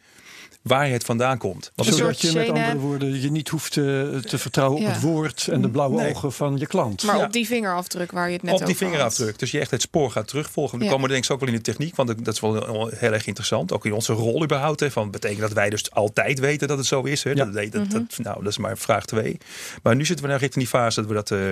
waar het vandaan komt. Zodat soort je met andere woorden je niet hoeft te, te vertrouwen op Ja. het woord en de blauwe Nee. ogen van je klant. Maar Ja. op die vingerafdruk waar je het net op die over had. vingerafdruk. Dus je echt het spoor gaat terugvolgen. We Ja. komen denk ik ook wel in de techniek, want dat is wel heel erg interessant. Ook in onze rol überhaupt. Hè, van, betekent dat wij dus altijd weten dat het zo is. Hè? Ja. Dat, dat, dat, nou, dat is maar vraag twee. Maar nu zitten we nou richting die fase dat we dat eh,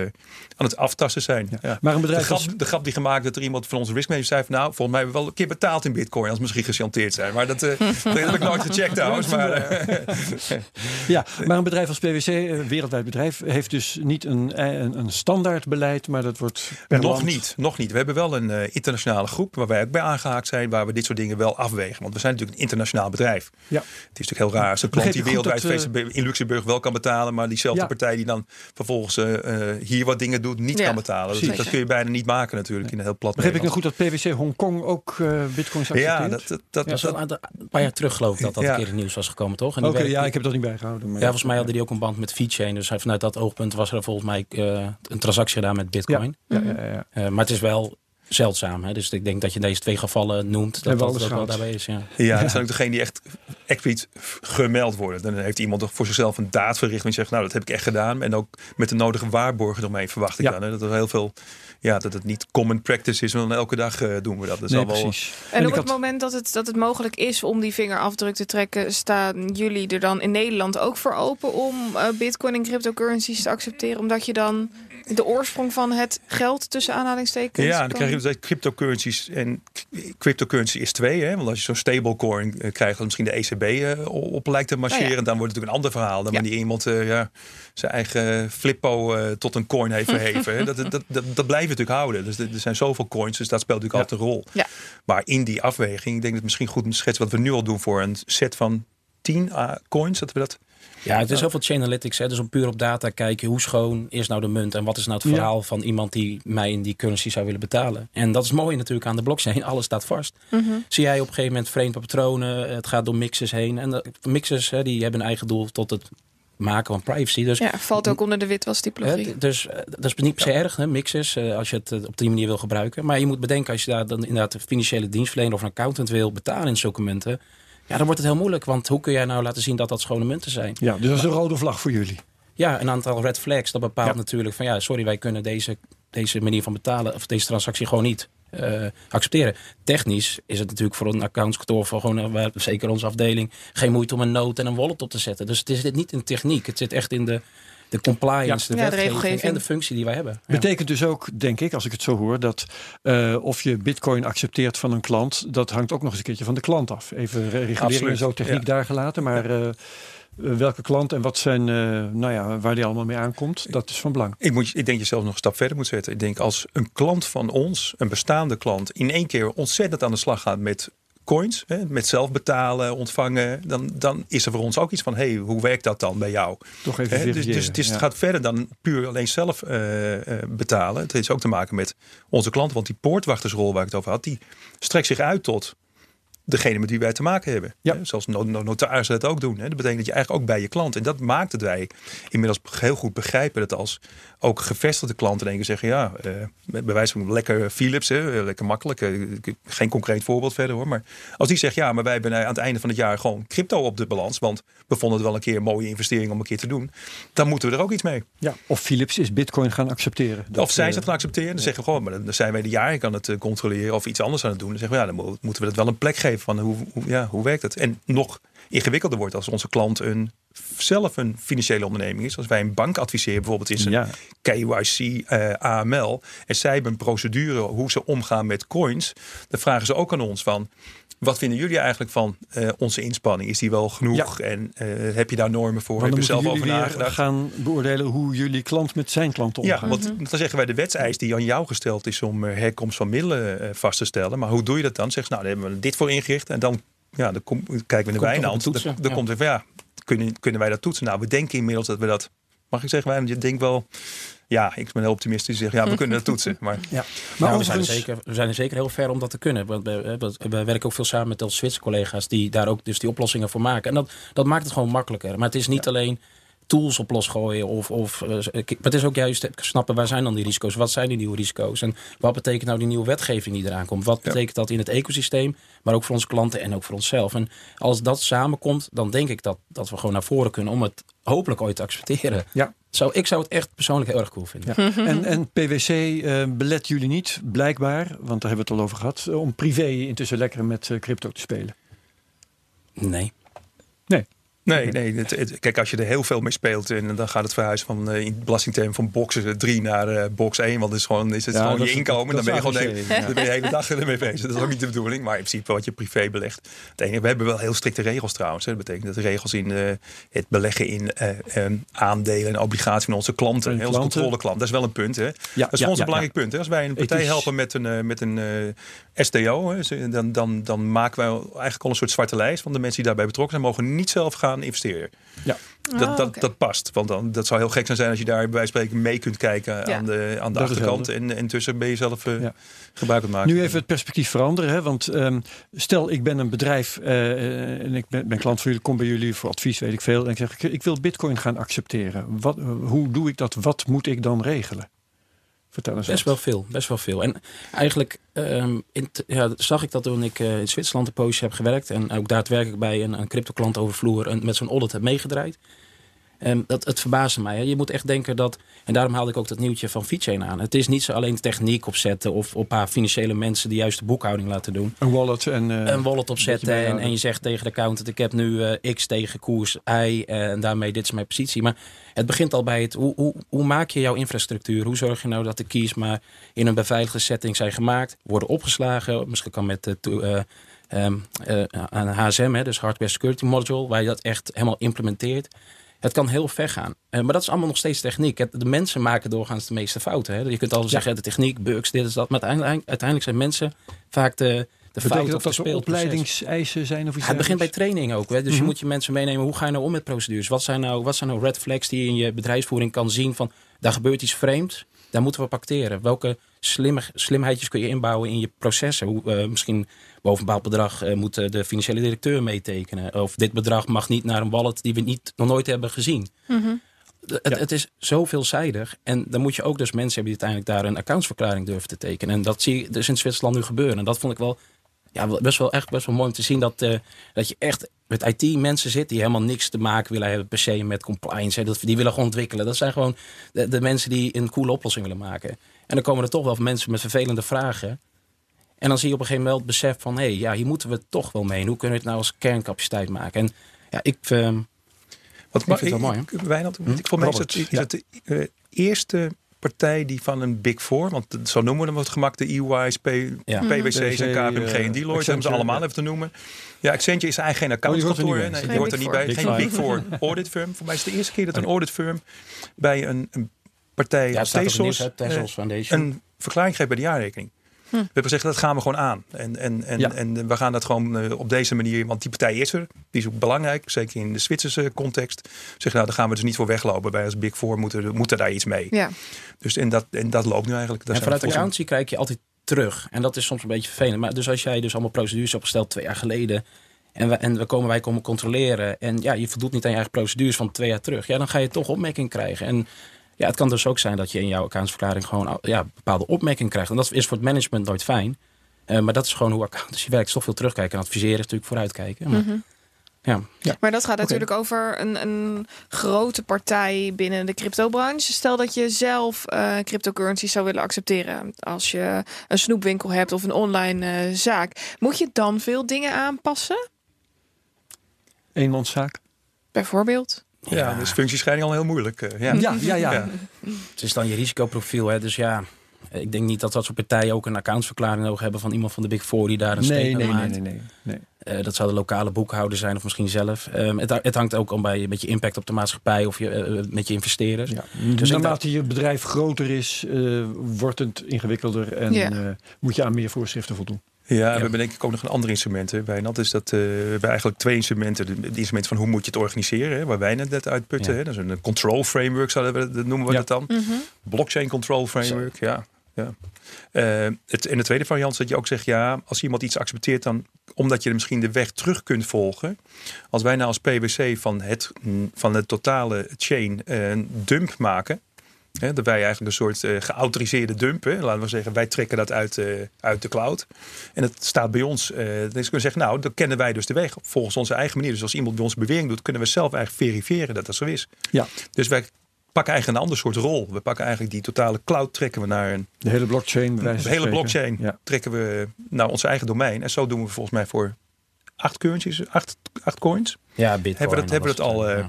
aan het aftasten zijn. Ja. Maar een De, bedrijf grap, als, de grap die gemaakt dat er iemand van onze riskmanager zei van nou, volgens mij hebben we wel een keer betaald in bitcoin als we misschien gechanteerd zijn. Maar dat, eh, [LAUGHS] dat heb ik nooit gecheckt trouwens. Maar, eh, [LAUGHS] ja, maar een bedrijf als PwC, een wereldwijd bedrijf, heeft dus niet een, een, een standaard beleid, maar dat wordt nog land- niet, nog niet. We hebben wel een eh, internationale groep waar wij ook bij aangehaakt zijn, waar we dit soort dingen wel afwegen. Want we zijn natuurlijk een internationaal bedrijf. Ja. Het is natuurlijk heel raar als een klant die wereldwijd dat, feesten in Luxemburg wel kan betalen, maar diezelfde Ja. partij die dan vervolgens eh, eh, hier wat dingen doet, niet Ja, kan betalen. Dat, precies. dat kun je bijna niet maken natuurlijk in een heel plat Begreep ik nou Nederlands. goed dat PwC Hongkong ook eh bitcoins accepteert? Ja, dat, dat, dat, Ja, dat, zo een een paar jaar terug geloof ik dat dat Ja. een keer in het nieuws was gekomen, toch? En Oké, ja, ik heb dat niet bijgehouden. Maar Ja, volgens mij hadden die ook een band met VeChain. Dus vanuit dat oogpunt was er volgens mij eh, een transactie gedaan met Bitcoin. Ja, ja, ja, ja. Eh, maar het is wel zeldzaam. Hè? Dus ik denk dat je deze twee gevallen noemt. Dat dat, dat wel daarbij is. Ja. Ja, dat zijn ook degenen die echt expliciet gemeld worden. Dan heeft iemand toch voor zichzelf een daad verricht. En zegt, nou, dat heb ik echt gedaan. En ook met de nodige waarborgen eromheen verwacht ik Ja. dan. Hè? Dat er heel veel, ja, dat het niet common practice is. Want elke dag eh, doen we dat. Dat is Nee, al wel, precies. En, ik op het moment dat het, dat het mogelijk is om die vingerafdruk te trekken, staan jullie er dan in Nederland ook voor open om eh, bitcoin en cryptocurrencies te accepteren? Omdat je dan de oorsprong van het geld tussen aanhalingstekens. Ja, dan krijg je dus cryptocurrencies. En cryptocurrency is twee. Hè? Want als je zo'n stablecoin eh, krijgt, dan misschien de ECB eh, op lijkt te marcheren. Ja. Dan wordt het natuurlijk een ander verhaal. Dan Ja. wanneer iemand eh, ja, zijn eigen flippo tot een coin heeft [LAUGHS] verheven. hè. dat, dat, dat, dat blijven we natuurlijk houden. Dus er zijn zoveel coins, dus dat speelt natuurlijk altijd een rol. Ja. Maar in die afweging, ik denk dat het misschien goed een schets wat we nu al doen voor een set van 10 ah, coins. Dat we dat Ja, het is heel veel chain analytics. Hè? Dus om puur op data kijken, hoe schoon is nou de munt en wat is nou het Ja. verhaal van iemand die mij in die currency zou willen betalen. En dat is mooi natuurlijk aan de blockchain. [LAUGHS] Alles staat vast. Mhm. Zie jij op een gegeven moment vreemde patronen, het gaat door mixers heen. En de, mixers hè, die hebben een eigen doel tot het maken van privacy. Dus Ja, valt ook onder de witwastypologie. Hè, dus eh, dat is niet per se erg, hè, mixes, eh, als je het eh, op die manier wil gebruiken. Maar je moet bedenken, als je daar dan inderdaad een financiële dienstverlener of een accountant wil betalen in zulke munten. Ja, dan wordt het heel moeilijk. Want hoe kun jij nou laten zien dat dat schone munten zijn? Ja, dus dat is een rode vlag voor jullie. Ja, een aantal red flags. Dat bepaalt Ja. natuurlijk van ja, sorry, wij kunnen deze, deze manier van betalen of deze transactie gewoon niet eh, accepteren. Technisch is het natuurlijk voor een accountskantoor, voor gewoon, wij- zeker onze afdeling, geen moeite om een note en een wallet op te zetten. Dus het is dit niet in techniek. Het zit echt in de, de compliance, Ja. de Ja, de wetgeving regelgeving. en de functie die wij hebben. Ja. Betekent dus ook, denk ik, als ik het zo hoor, dat eh, of je bitcoin accepteert van een klant, dat hangt ook nog eens een keertje van de klant af. Even re- regulering en zo, techniek ja. daar gelaten. Maar eh, eh, welke klant en wat zijn, eh, nou ja, waar die allemaal mee aankomt, dat is van belang. Ik, moet, ik denk dat je zelf nog een stap verder moet zetten. Ik denk als een klant van ons, een bestaande klant, in één keer ontzettend aan de slag gaat met coins, hè, met zelf betalen, ontvangen, dan, dan is er voor ons ook iets van, hey, hoe werkt dat dan bij jou? Toch even Hè, dus, dus het, is, ja. het gaat verder dan puur alleen zelf eh, eh, betalen. Het heeft ook te maken met onze klanten, want die poortwachtersrol waar ik het over had, die strekt zich uit tot degene met wie wij te maken hebben. Ja. Zoals no- no- notarissen dat ook doen. Dat betekent dat je eigenlijk ook bij je klant. En dat maakt dat wij inmiddels heel goed begrijpen dat als ook gevestigde klanten keer zeggen: ja, eh, bij wijze van lekker Philips, hè, eh, lekker makkelijk. eh, ik- geen concreet voorbeeld verder hoor. Maar als die zegt: ja, maar wij hebben aan het einde van het jaar gewoon crypto op de balans. Want we vonden het wel een keer een mooie investering om een keer te doen. Dan moeten we er ook iets mee. ja. Of Philips is bitcoin gaan accepteren. Dat, of zij ze het gaan accepteren. Dan zeggen we gewoon, maar dan zijn wij de jaren aan het controleren of iets anders aan het doen. Dan zeggen we, ja, dan mo- moeten we dat wel een plek geven van hoe, hoe, ja, hoe werkt het? En nog ingewikkelder wordt als onze klant een, zelf een financiële onderneming is. Als wij een bank adviseren, bijvoorbeeld in zijn Ja, KYC, eh, AML. En zij hebben een procedure hoe ze omgaan met coins. Dan vragen ze ook aan ons van. Wat vinden jullie eigenlijk van eh, onze inspanning? Is die wel genoeg? En eh, heb je daar normen voor? want Heb je zelf over weer nagedacht? gaan beoordelen hoe jullie klant met zijn klanten Ja, omgaan. want dan zeggen wij de wetseis die aan jou gesteld is om eh, herkomst van middelen eh, vast te stellen. Maar hoe doe je dat dan? Zeg, nou, daar hebben we dit voor ingericht. En dan, ja, dan kom, kijken we op de Dan, dan ja. komt er van ja, kunnen, kunnen wij dat toetsen? Nou, we denken inmiddels dat we dat. Mag ik zeggen, wij? Want je denkt wel. Ja, ik ben heel optimistisch. Zeg, ja, we kunnen dat toetsen. Maar [LAUGHS] Ja. Maar Maar we, zijn er zeker, we zijn er zeker heel ver om dat te kunnen. Want we, we, we- we werken ook veel samen met onze Zwitserse collega's die daar ook dus die oplossingen voor maken. En dat, dat maakt het gewoon makkelijker. Maar het is niet alleen tools op losgooien. Of, of, eh, maar het is ook juist snappen waar zijn dan die risico's? Wat zijn die nieuwe risico's? En wat betekent nou die nieuwe wetgeving die eraan komt? Wat betekent dat in het ecosysteem? Maar ook voor onze klanten en ook voor onszelf. En als dat samenkomt, dan denk ik dat, dat we gewoon naar voren kunnen om het hopelijk ooit te accepteren. Ja. Zo, ik zou het echt persoonlijk heel erg cool vinden. Ja. En, en PwC eh, belet jullie niet, blijkbaar, want daar hebben we het al over gehad, eh, om privé intussen lekker met eh, crypto te spelen. Nee. Nee. Nee, nee het, het- kijk, als je er heel veel mee speelt en dan gaat het verhuizen van eh, in het belastingterm van box 3 naar eh, box 1, want is gewoon, is het Ja, gewoon je inkomen. dan ben je gewoon de, hele- ja. dan ben je de hele dag ermee bezig. Dat is ook niet de bedoeling, maar in principe wat je privé belegt. Het enige, we hebben wel heel strikte regels trouwens. Hè. Dat betekent dat de regels in eh, het beleggen in eh, eh, aandelen en obligaties van onze klanten, hè, onze klanten. controleklant, dat is wel een punt. Hè. Ja, dat is voor ons een belangrijk punt. Hè. Als wij een partij helpen met een, eh, met een eh, STO, hè, dan, dan, dan maken wij eigenlijk al een soort zwarte lijst van de mensen die daarbij betrokken zijn, mogen niet zelf gaan investeren. Ja. Dat, Ah, dat, dat past. Want dan, dat zou heel gek zijn als je daar bij wijze van spreken mee kunt kijken Ja. aan de, aan de Dat achterkant. En, en intussen ben je zelf Ja. gebruik aan het maken. Nu even het perspectief veranderen. Hè? Want ehm, stel, ik ben een bedrijf eh, en ik ben, ben klant van jullie, kom bij jullie voor advies, weet ik veel. En ik zeg, ik, ik wil bitcoin gaan accepteren. Wat, hoe doe ik dat? Wat moet ik dan regelen? Vertel eens. Best wat. wel veel, best wel veel. En eigenlijk ehm, in ja, zag ik dat toen ik eh, in Zwitserland een poosje heb gewerkt en ook daadwerkelijk bij een, een crypto-klant over vloer een- met zo'n audit heb meegedraaid. Ehm, dat, het verbaasde mij. Hè. Je moet echt denken dat, en daarom haalde ik ook dat nieuwtje van VeChain aan. Het is niet zo alleen techniek opzetten of op een paar financiële mensen die juist de boekhouding laten doen. Een wallet en... eh, een wallet opzetten en, en je zegt tegen de accountant: ik heb nu eh, X tegen koers Y eh, en daarmee dit is mijn positie. Maar het begint al bij het hoe, hoe, hoe maak je jouw infrastructuur? Hoe zorg je nou dat de keys maar in een beveiligde setting zijn gemaakt, worden opgeslagen? Misschien kan met de eh, ehm, eh, een HSM, hè, dus Hardware Security Module, waar je dat echt helemaal implementeert. Het kan heel ver gaan. Eh, maar dat is allemaal nog steeds techniek. Het- de mensen maken doorgaans de meeste fouten. Hè. Je kunt altijd Ja. zeggen, de techniek, bugs, dit is dat. Maar uiteindelijk, uiteindelijk zijn mensen vaak de, de Betekent fout dat of er opleidingseisen zijn of iets Het begint bij training ook. Hè? Dus je Mhm. moet je mensen meenemen. Hoe ga je nou om met procedures? Wat zijn nou, wat zijn nou red flags die je in je bedrijfsvoering kan zien van daar gebeurt iets vreemds. Daar moeten we op acteren. Welke slimme, slimheidjes kun je inbouwen in je processen? Hoe, eh, misschien boven een bepaald bedrag eh, moet eh, de financiële directeur meetekenen. Of dit bedrag mag niet naar een wallet die we niet, nog nooit hebben gezien. Mhm. Het, Ja. het is zo veelzijdig. En dan moet je ook dus mensen hebben die uiteindelijk daar een accountsverklaring durven te tekenen. En dat zie je dus in Zwitserland nu gebeuren. En dat vond ik wel, ja, best wel echt best wel mooi om te zien dat, eh, dat je echt met IT mensen zit die helemaal niks te maken willen hebben per se met compliance. Hè. Dat, die willen gewoon ontwikkelen. Dat zijn gewoon de, de mensen die een coole oplossing willen maken. En dan komen er toch wel mensen met vervelende vragen. En dan zie je op een gegeven moment wel het besef van... hé, hey, ja, hier moeten we toch wel mee. En hoe kunnen we het nou als kerncapaciteit maken? En ja, ik... ehm, Wat Ik vind het wel mooi, ik, Wijnand, ik vond mij is het, is het de eh, eerste partij die van een Big Four, want zo noemen we hem wat gemak, de EY's, P, Ja. PwC's en PwC, KPMG en Deloitte, om ze allemaal ja. even te noemen. Ja, Accenture is eigenlijk geen Oh, die hoort er accountskantoor. niet hè? bij. nee, Geen die hoort er Big niet bij. Big Geen. Big Four audit firm. Voor mij is het de eerste keer dat een audit firm bij een, een partij ja, eh, een verklaring geeft bij de jaarrekening. We hebben gezegd, dat gaan we gewoon aan. En, en, en, Ja. en we gaan dat gewoon eh, op deze manier, want die partij is er. Die is ook belangrijk, zeker in de Zwitserse context. Zeg, nou, daar gaan we dus niet voor weglopen. Wij als Big Four moeten, moeten daar iets mee. Ja. Dus en dat, en dat loopt nu eigenlijk. Daar en vanuit krijg je altijd terug. En dat is soms een beetje vervelend. Maar dus als jij dus allemaal procedures opgesteld twee jaar geleden. En we, en we komen, wij komen controleren. En ja, je voldoet niet aan je eigen procedures van twee jaar terug. Ja, dan ga je toch opmerking krijgen. En ja, het kan dus ook zijn dat je in jouw accountsverklaring gewoon ja, bepaalde opmerkingen krijgt. En dat is voor het management nooit fijn. Eh, maar dat is gewoon hoe accountancy [LAUGHS] werkt. Toch veel terugkijken en adviseren is natuurlijk vooruitkijken. Maar, Mhm. ja. Maar dat gaat natuurlijk over een, een grote partij binnen de cryptobranche. Stel dat je zelf eh cryptocurrencies zou willen accepteren. Als je een snoepwinkel hebt of een online eh, zaak. Moet je dan veel dingen aanpassen? Eenmanszaak. Bijvoorbeeld? Ja, dus functiescheiding al heel moeilijk. eh, ja. Ja, ja, ja. Ja. Het is dan je risicoprofiel. Hè? Dus ja, ik denk niet dat dat soort partijen ook een accountsverklaring nodig hebben van iemand van de Big Four die daar een Nee, statement nee, nee, maakt. nee, nee, nee. Eh, dat zou de lokale boekhouder zijn of misschien zelf. Ehm, het, het hangt ook om bij met je impact op de maatschappij of je, eh, met je investeerders. Ja. Dus Naarmate je bedrijf groter is, eh, wordt het ingewikkelder en Ja. eh, moet je aan meer voorschriften voldoen. Ja, we hebben denk ik ook nog een ander instrument. Hè, Wijnand. is dat eh, we hebben eigenlijk twee instrumenten. De instrument van hoe moet je het organiseren, hè, waar wij net net uitputten. Ja. Hè. Dat is een control framework, zouden we, dat noemen we Ja. dat dan. Mhm. Blockchain control framework, ja. ja. Eh, het, en de tweede variant is dat je ook zegt, ja, als iemand iets accepteert, dan omdat je misschien de weg terug kunt volgen. Als wij nou als PwC van het, van het totale chain eh, een dump maken. Hè, dat wij eigenlijk een soort eh, geautoriseerde dump, hè, laten we zeggen, wij trekken dat uit, eh, uit de cloud. En het staat bij ons. eh dan kunnen we zeggen, nou, dan kennen wij dus de weg volgens onze eigen manier. Dus als iemand bij ons bewering doet, kunnen we zelf eigenlijk verifiëren dat dat zo is. Ja, Dus wij pakken eigenlijk een ander soort rol. We pakken eigenlijk die totale cloud, trekken we naar een de hele blockchain. de hele spreken. blockchain Ja. trekken we naar ons eigen domein. En zo doen we volgens mij voor acht currencies, acht, acht coins. Ja, Bitcoin. Hebben we dat- hebben we dat al, eh,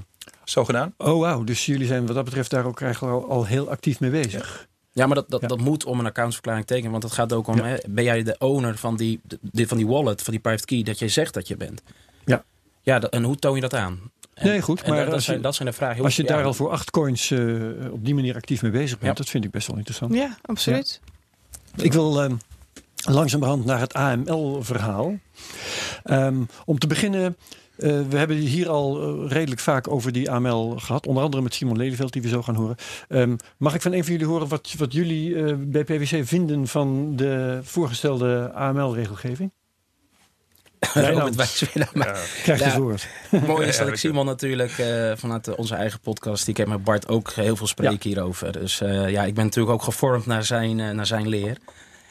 Zo gedaan. Oh wauw, dus jullie zijn wat dat betreft daar ook eigenlijk al, al heel actief mee bezig. Ja, maar dat, dat, Ja. dat moet om een accountsverklaring tekenen. Want het gaat ook om, Ja. hè, ben jij de owner van die, de, van die wallet, van die private key, dat jij zegt dat je bent? Ja. Ja, dat- en hoe toon je dat aan? En, Nee, goed, maar dat, je- zijn, dat zijn de vragen. Als je Ja, daar al voor acht coins eh, op die manier actief mee bezig bent, Ja. dat vind ik best wel interessant. Ja, absoluut. Ik wil ehm, langzamerhand naar het AML-verhaal. Ehm, om te beginnen, eh, we hebben hier al eh, redelijk vaak over die AML gehad. Onder andere met Simon Lelyveld, die we zo gaan horen. Ehm, mag ik van een van jullie horen wat, wat jullie eh, bij PwC vinden van de voorgestelde AML-regelgeving? Robert. [COUGHS] Maar Krijg je Ja. het woord. [LAUGHS] mooi is Ja, dat ik Simon natuurlijk eh, vanuit onze eigen podcast, die ik heb met Bart ook heel veel spreken hierover. Dus eh, ja, ik ben natuurlijk ook gevormd naar zijn, naar zijn leer.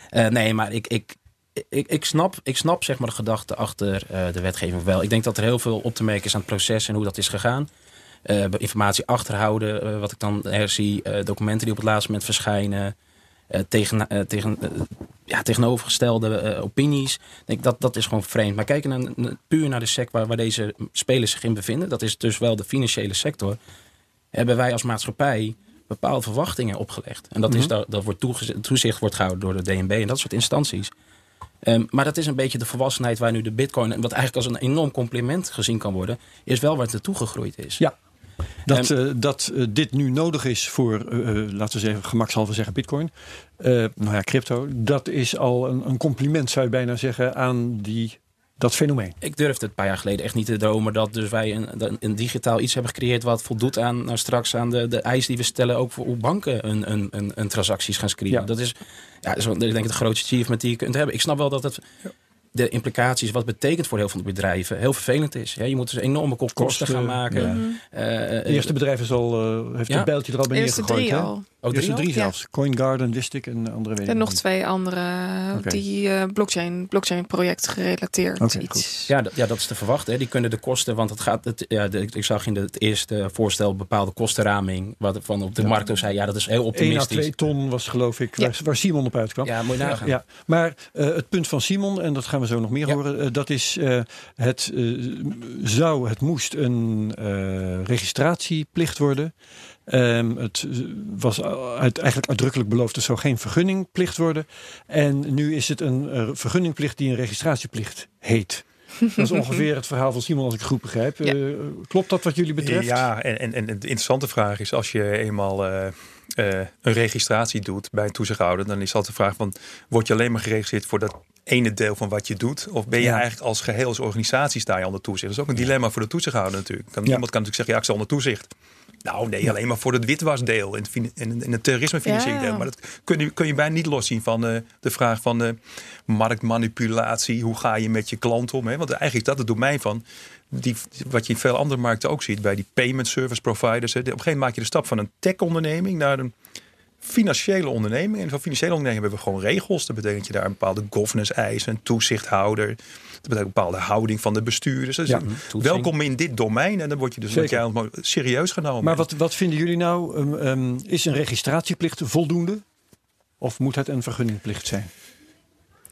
Eh, nee, maar ik, ik, ik, ik, snap, ik snap zeg maar de gedachte achter eh, de wetgeving wel. Ik denk dat er heel veel op te merken is aan het proces en hoe dat is gegaan. Eh, informatie achterhouden, eh, wat ik dan herzie, documenten die op het laatste moment verschijnen. tegen, tegen, ja, tegenovergestelde opinies. Ik denk dat dat is gewoon vreemd. Maar kijken naar, puur naar de sector waar, waar deze spelers zich in bevinden, dat is dus wel de financiële sector. Hebben wij als maatschappij bepaalde verwachtingen opgelegd. En dat, is, dat, dat wordt toezicht wordt gehouden door de DNB en dat soort instanties. Ehm, maar dat is een beetje de volwassenheid waar nu de bitcoin, en wat eigenlijk als een enorm compliment gezien kan worden, is wel waar het naartoe gegroeid is. Ja. Dat, eh, dat eh, dit nu nodig is voor, eh, laten we zeggen, gemakshalve zeggen bitcoin. Nou ja, crypto. Dat is al een, een compliment, zou je bijna zeggen, aan die, dat fenomeen. Ik durfde het een paar jaar geleden echt niet te dromen dat dus wij een, een, een digitaal iets hebben gecreëerd wat voldoet aan nou, straks aan de, de eis die we stellen ook voor hoe banken een, een, een, een transacties gaan screenen. Ja. Dat is, ja, dat is wel, ik denk ik de grootste achievement die je kunt hebben. Ik snap wel dat het de implicaties, wat het betekent voor heel veel bedrijven, heel vervelend is. Ja, je moet dus enorme kosten Kosten, gaan maken. ja. Eh, eh, Het eerste bedrijf is al, eh, heeft Ja. het bijltje er al bij De eerste neergegooid. drie hè? al. Oh, De eerste drie drie zelfs. CoinGarden wist ik en andere weet ik En nog niet. twee andere die eh, blockchain, blockchain project gerelateerd Oké, iets. Ja, dat, ja, dat is te verwachten. Hè. Die kunnen de kosten, want het gaat. Het, ja, de- ik zag in de- het eerste voorstel bepaalde kostenraming. Wat van op de markt ook zei, ja, dat is heel 1 à optimistisch. 2 ton was geloof ik Ja. waar, waar Simon op uitkwam. Ja, moet je nagaan. Ja, maar eh, het punt van Simon, en dat gaan we zo nog meer Ja. horen, eh, dat is eh, het zou, het moest een eh, registratieplicht worden. Ehm, het eh, was uit, eigenlijk uitdrukkelijk beloofd, het zou geen vergunningplicht worden. En nu is het een eh, vergunningplicht die een registratieplicht heet. [LAUGHS] Dat is ongeveer het verhaal van Simon, als ik het goed begrijp. Ja. Eh, klopt dat wat jullie betreft? Ja, en, en, en de interessante vraag is, als je eenmaal een registratie doet bij een toezichthouder, dan is altijd de vraag van, word je alleen maar geregistreerd voor dat ene deel van wat je doet? Of ben je Ja. eigenlijk als geheel, als organisatie sta je onder toezicht? Dat is ook een dilemma voor de toezichthouder natuurlijk. Kan, Ja. Iemand kan natuurlijk zeggen, ja, ik sta onder toezicht. Nou nee, alleen maar voor het witwasdeel en het, en, het terrorismefinanciering deel. Maar dat kun je, kun je bijna niet loszien van eh, de vraag van eh, marktmanipulatie. Hoe ga je met je klant om? Hè? Want eigenlijk is dat het domein van die, wat je in veel andere markten ook ziet bij die payment service providers. Hè. Op een gegeven moment maak je de stap van een tech-onderneming naar een financiële onderneming. En voor financiële onderneming hebben we gewoon regels. Dat betekent dat je daar een bepaalde governance eisen, een toezichthouder. Dat betekent een bepaalde houding van de bestuurders. Dus Ja. Welkom in dit domein. En dan word je dus jij serieus genomen. Maar wat, wat vinden jullie nou? Ehm, ehm, is een registratieplicht voldoende? Of moet het een vergunningplicht zijn?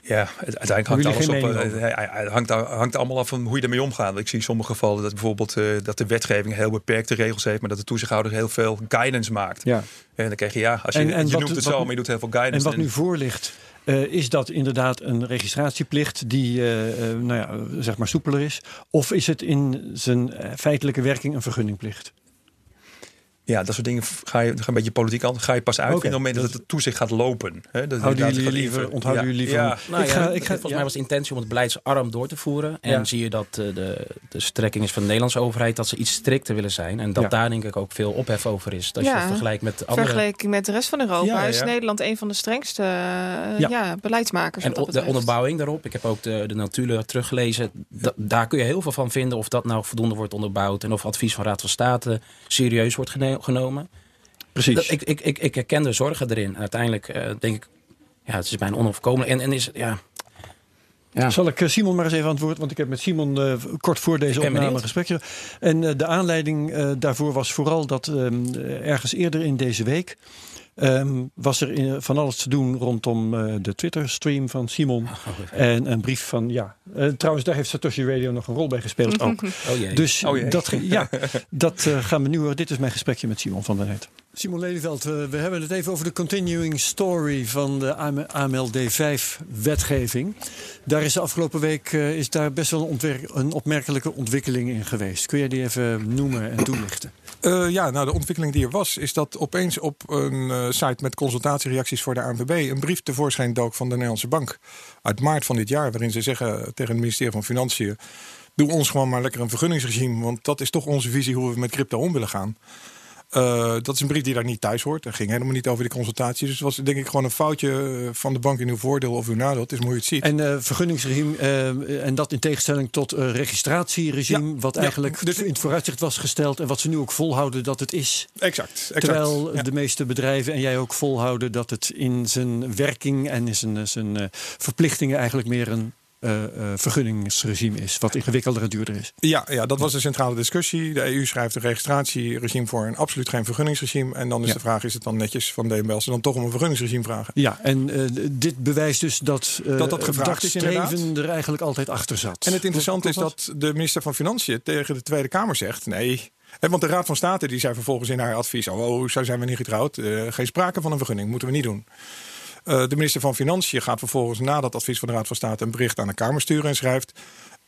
Ja, het- uiteindelijk hangt alles op. mening eh, Het hangt, hangt allemaal af van hoe je ermee omgaat. Ik zie in sommige gevallen dat bijvoorbeeld eh, dat de wetgeving heel beperkte regels heeft, maar dat de toezichthouder heel veel guidance maakt. Ja. En dan krijg je ja, als je, En- en je wat- noemt het wat- zo, maar je doet heel veel En guidance. wat nu voor ligt, eh, is dat inderdaad een registratieplicht die nou ja, zeg maar soepeler is? Of is het in zijn feitelijke werking een vergunningplicht? Ja, dat soort dingen ga je, ga een beetje politiek aan. Ga je pas uit Oké, op het moment dat het toezicht gaat lopen. Hè? Dat Houden jullie gaat liever, onthouden Ja, jullie liever? Ja, Nou ik ja, ga, ik ga, volgens ja. mij was de intentie om het beleidsarm door te voeren. En Ja. zie je dat eh, de, de strekking is van de Nederlandse overheid dat ze iets strikter willen zijn. En dat Ja. daar denk ik ook veel ophef over is. Dat Ja. je vergelijkt met andere... Vergeleken met de rest van Europa Ja, ja, is. Nederland een van de strengste eh, Ja. ja. beleidsmakers. En de onderbouwing daarop. Ik heb ook de, de notulen teruggelezen. Da- daar kun je heel veel van vinden. Of dat nou voldoende wordt onderbouwd. En of advies van Raad van State serieus wordt gene- genomen. Precies. Dat, ik, ik, ik, ik herken de zorgen erin. Uiteindelijk eh, denk ik, ja, het is bijna onoverkomelijk. En, en is, ja, ja. Zal ik eh, Simon maar eens even woord? Want ik heb met Simon eh, kort voor deze opname een gesprekje. En eh, de aanleiding eh, daarvoor was vooral dat ehm, ergens eerder in deze week. Ehm, was er in- van alles te doen rondom eh, de Twitter-stream van Simon. En een brief van, ja. eh, trouwens, daar heeft Satoshi Radio nog een rol bij gespeeld ook. [LAUGHS] Oh jee. Dus Oh jee. dat, ja, [LAUGHS] dat eh, gaan we nu horen. Dit is mijn gesprekje met Simon van der Net. Simon Lelyveld, eh, we hebben het even over de continuing story van de AMLD5-wetgeving. Daar is de afgelopen week eh, is daar best wel een opmerkelijke ontwikkeling in geweest. Kun jij die even noemen en toelichten? Eh, ja, nou de ontwikkeling die er was, is dat opeens op een eh, site met consultatiereacties voor de ANWB een brief tevoorschijn dook van de Nederlandse Bank uit maart van dit jaar, waarin ze zeggen tegen het ministerie van Financiën: Doe ons gewoon maar lekker een vergunningsregime, want dat is toch onze visie hoe we met crypto om willen gaan. Uh, dat is een brief die daar niet thuis hoort. Dat ging helemaal niet over die consultatie. Dus het was denk ik gewoon een foutje eh, van de bank in uw voordeel of uw nadeel. Het is mooi je het ziet. En uh, vergunningsregime, en dat in tegenstelling tot registratieregime, wat eigenlijk dus, in het vooruitzicht was gesteld en wat ze nu ook volhouden dat het is. Exact. exact Terwijl de meeste bedrijven en jij ook volhouden dat het in zijn werking en in zijn, zijn verplichtingen eigenlijk meer een uh, vergunningsregime is, wat ingewikkelder en duurder is. Ja, ja, dat was de centrale discussie. De EU schrijft een registratieregime voor en absoluut geen vergunningsregime. En dan is de vraag: is het dan netjes van DNB als ze dan toch om een vergunningsregime vragen? Ja, en uh, dit bewijst dus dat dat, dat gevraagd is streven er eigenlijk altijd achter zat. En het interessante is dat de minister van Financiën tegen de Tweede Kamer zegt: nee. Want de Raad van State die zei vervolgens in haar advies: oh, oh zo zijn we niet getrouwd. geen sprake van een vergunning, moeten we niet doen. Eh, de minister van Financiën gaat vervolgens na dat advies van de Raad van State een bericht aan de Kamer sturen en schrijft.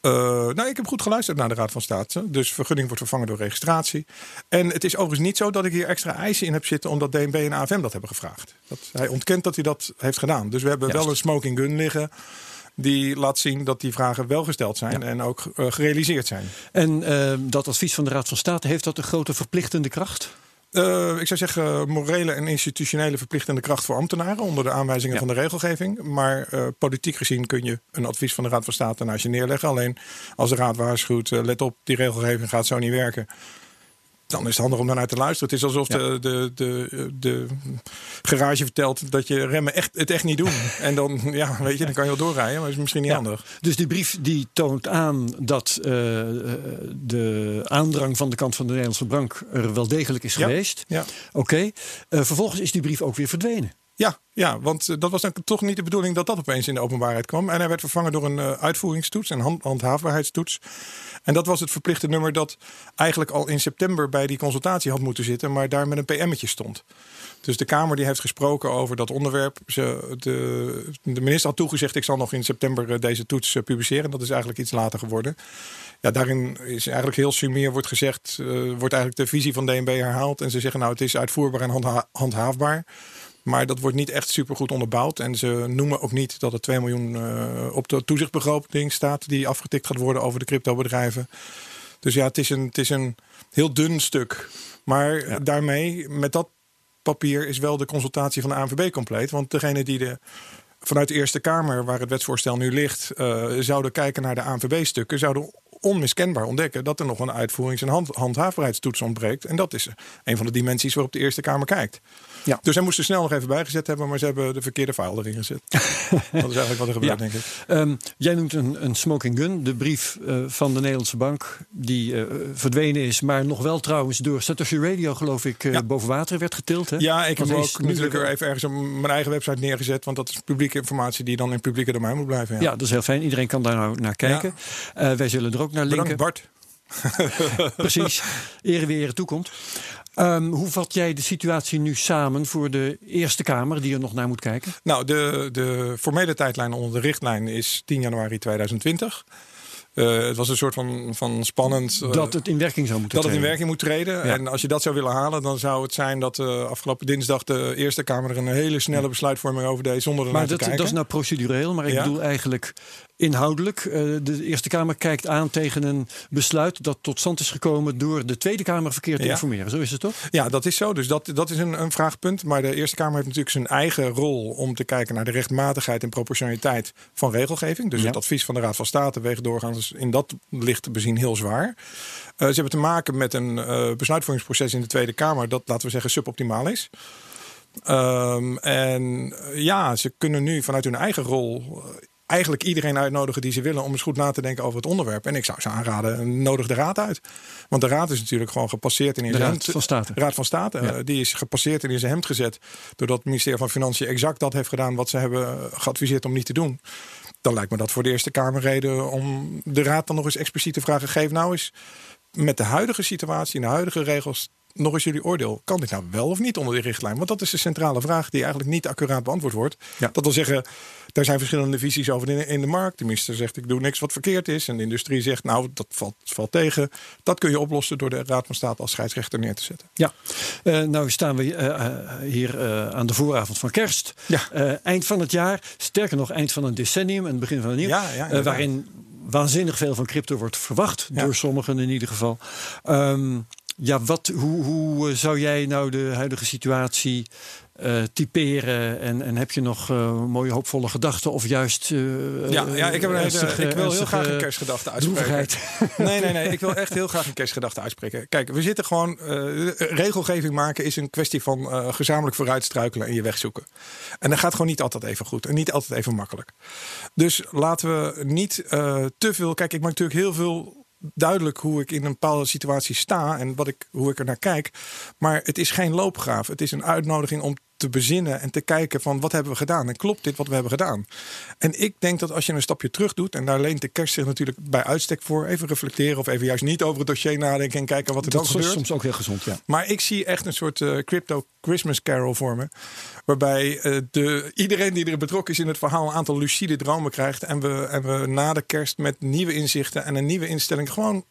Uh, nou, ik heb goed geluisterd naar de Raad van State. Dus vergunning wordt vervangen door registratie. En het is overigens niet zo dat ik hier extra eisen in heb zitten omdat DNB en AFM dat hebben gevraagd. Dat, hij ontkent dat hij dat heeft gedaan. Dus we hebben wel een smoking gun liggen die laat zien dat die vragen wel gesteld zijn en ook uh, gerealiseerd zijn. En uh, dat advies van de Raad van State, heeft dat een grote verplichtende kracht? Uh, ik zou zeggen morele en institutionele verplichtende kracht voor ambtenaren onder de aanwijzingen van de regelgeving. Maar uh, politiek gezien kun je een advies van de Raad van State naast je neerleggen. Alleen als de Raad waarschuwt, uh, let op, die regelgeving gaat zo niet werken dan is het handig om naar te luisteren. Het is alsof de, de, de, de garage vertelt dat je remmen echt, het echt niet doen. [LAUGHS] En dan, ja, weet je, dan kan je wel doorrijden, maar dat is misschien niet handig. Dus die brief die toont aan dat uh, de aandrang van de kant van de Nederlandse bank er wel degelijk is geweest. Ja. Oké. Okay. Uh, vervolgens is die brief ook weer verdwenen. Ja, ja, want eh, dat was dan toch niet de bedoeling dat dat opeens in de openbaarheid kwam. En hij werd vervangen door een uh, uitvoeringstoets, een hand handhaafbaarheidstoets. En dat was het verplichte nummer dat eigenlijk al in september bij die consultatie had moeten zitten, maar daar met een PM'tje stond. Dus de Kamer die heeft gesproken over dat onderwerp. Ze, de, de minister had toegezegd, ik zal nog in september eh, deze toets publiceren. Dat is eigenlijk iets later geworden. Ja, daarin is eigenlijk heel sumier wordt gezegd, wordt eigenlijk de visie van DNB herhaald. En ze zeggen nou, het is uitvoerbaar en handha handhaafbaar. Maar dat wordt niet echt super goed onderbouwd. En ze noemen ook niet dat er 2 miljoen uh, op de toezichtbegroting staat die afgetikt gaat worden over de cryptobedrijven. Dus ja, het is een, het is een heel dun stuk. Maar daarmee, met dat papier, is wel de consultatie van de ANVB compleet. Want degene die de vanuit de Eerste Kamer, waar het wetsvoorstel nu ligt, uh, zouden kijken naar de ANVB-stukken, zouden onmiskenbaar ontdekken dat er nog een uitvoerings- en hand handhaafbaarheidstoets ontbreekt. En dat is een van de dimensies waarop de Eerste Kamer kijkt. Ja. Dus hij moest er snel nog even bijgezet hebben, maar ze hebben de verkeerde file erin gezet. [LAUGHS] dat is eigenlijk wat er gebeurt, denk ik. Um, jij noemt een, een, smoking gun, de brief uh, van de Nederlandse bank, die uh, verdwenen is, maar nog wel trouwens door Satoshi Radio, geloof ik, uh, ja. boven water werd getild. Hè? Ja, ik heb ook natuurlijk er even ergens op mijn eigen website neergezet, want dat is publieke informatie die dan in publieke domein moet blijven. Ja, ja dat is heel fijn. Iedereen kan daar nou naar kijken. wij zullen er ook naar linken. Bedankt Bart. [LAUGHS] [LAUGHS] Precies. Ere weer ere toekomt. Um, hoe vat jij de situatie nu samen voor de Eerste Kamer die er nog naar moet kijken? Nou, de, de formele tijdlijn onder de richtlijn is 10 januari 2020. Uh, het was een soort van, van spannend. Uh, dat het in werking zou moeten dat treden. het in werking moet treden. Ja. En als je dat zou willen halen, dan zou het zijn dat uh, afgelopen dinsdag de Eerste Kamer er een hele snelle besluitvorming over deed zonder er maar naar dat, te kijken. dat is nou procedureel, maar ik ja. bedoel eigenlijk inhoudelijk. Uh, de Eerste Kamer kijkt aan tegen een besluit dat tot stand is gekomen door de Tweede Kamer verkeerd te ja. informeren. Zo is het toch? Ja, dat is zo. Dus dat, dat is een, een vraagpunt. Maar de Eerste Kamer heeft natuurlijk zijn eigen rol om te kijken naar de rechtmatigheid en proportionaliteit van regelgeving. Dus ja. het advies van de Raad van State weegt doorgaans in dat licht te bezien heel zwaar. Uh, ze hebben te maken met een uh, besluitvormingsproces in de Tweede Kamer dat, laten we zeggen, suboptimaal is. Um, en ja, ze kunnen nu vanuit hun eigen rol eigenlijk iedereen uitnodigen die ze willen om eens goed na te denken over het onderwerp. En ik zou ze aanraden, nodig de raad uit. Want de raad is natuurlijk gewoon gepasseerd in de zijn raad van State. Raad van State. Ja. Die is gepasseerd en in zijn hemd gezet. Doordat het ministerie van Financiën exact dat heeft gedaan wat ze hebben geadviseerd om niet te doen. Dan lijkt me dat voor de Eerste Kamer reden om de raad dan nog eens expliciet te vragen. Geef nou eens met de huidige situatie en de huidige regels nog eens jullie oordeel. Kan dit nou wel of niet onder die richtlijn? Want dat is de centrale vraag die eigenlijk niet accuraat beantwoord wordt. Ja. Dat wil zeggen, er zijn verschillende visies over in, in de markt. De minister zegt ik doe niks wat verkeerd is. En de industrie zegt nou dat valt, valt tegen. Dat kun je oplossen door de Raad van State als scheidsrechter neer te zetten. Ja, uh, nou staan we uh, hier uh, aan de vooravond van kerst. Ja. eind van het jaar, sterker nog eind van een decennium en het begin van een nieuw. Ja, ja, waarin waanzinnig veel van crypto wordt verwacht. Door sommigen in ieder geval. Um, ja, wat, hoe, hoe eh, zou jij nou de huidige situatie eh, typeren? En, en heb je nog eh, mooie hoopvolle gedachten of juist eh, Ja, ja ik, heb een ernstige- ik wil heel graag een kerstgedachte [LAUGHS] uitspreken. Nee, nee, nee. Ik wil echt heel graag een kerstgedachte uitspreken. Kijk, we zitten gewoon. regelgeving maken is een kwestie van gezamenlijk vooruitstruikelen en je weg zoeken. En dat gaat gewoon niet altijd even goed en niet altijd even makkelijk. Dus laten we niet te veel. Kijk, ik maak natuurlijk heel veel duidelijk hoe ik in een bepaalde situatie sta en wat ik, hoe ik er naar kijk. Maar het is geen loopgraaf. Het is een uitnodiging om te bezinnen en te kijken van wat hebben we gedaan en klopt dit wat we hebben gedaan. En ik denk dat als je een stapje terug doet en daar leent de kerst zich natuurlijk bij uitstek voor, even reflecteren of even juist niet over het dossier nadenken en kijken wat er Dat dan is gebeurt. soms ook heel gezond, ja. Maar ik zie echt een soort eh, crypto Christmas carol voor me. Waarbij eh, de, iedereen die er betrokken is in het verhaal een aantal lucide dromen krijgt. En we, en we na de kerst met nieuwe inzichten en een nieuwe instelling gewoon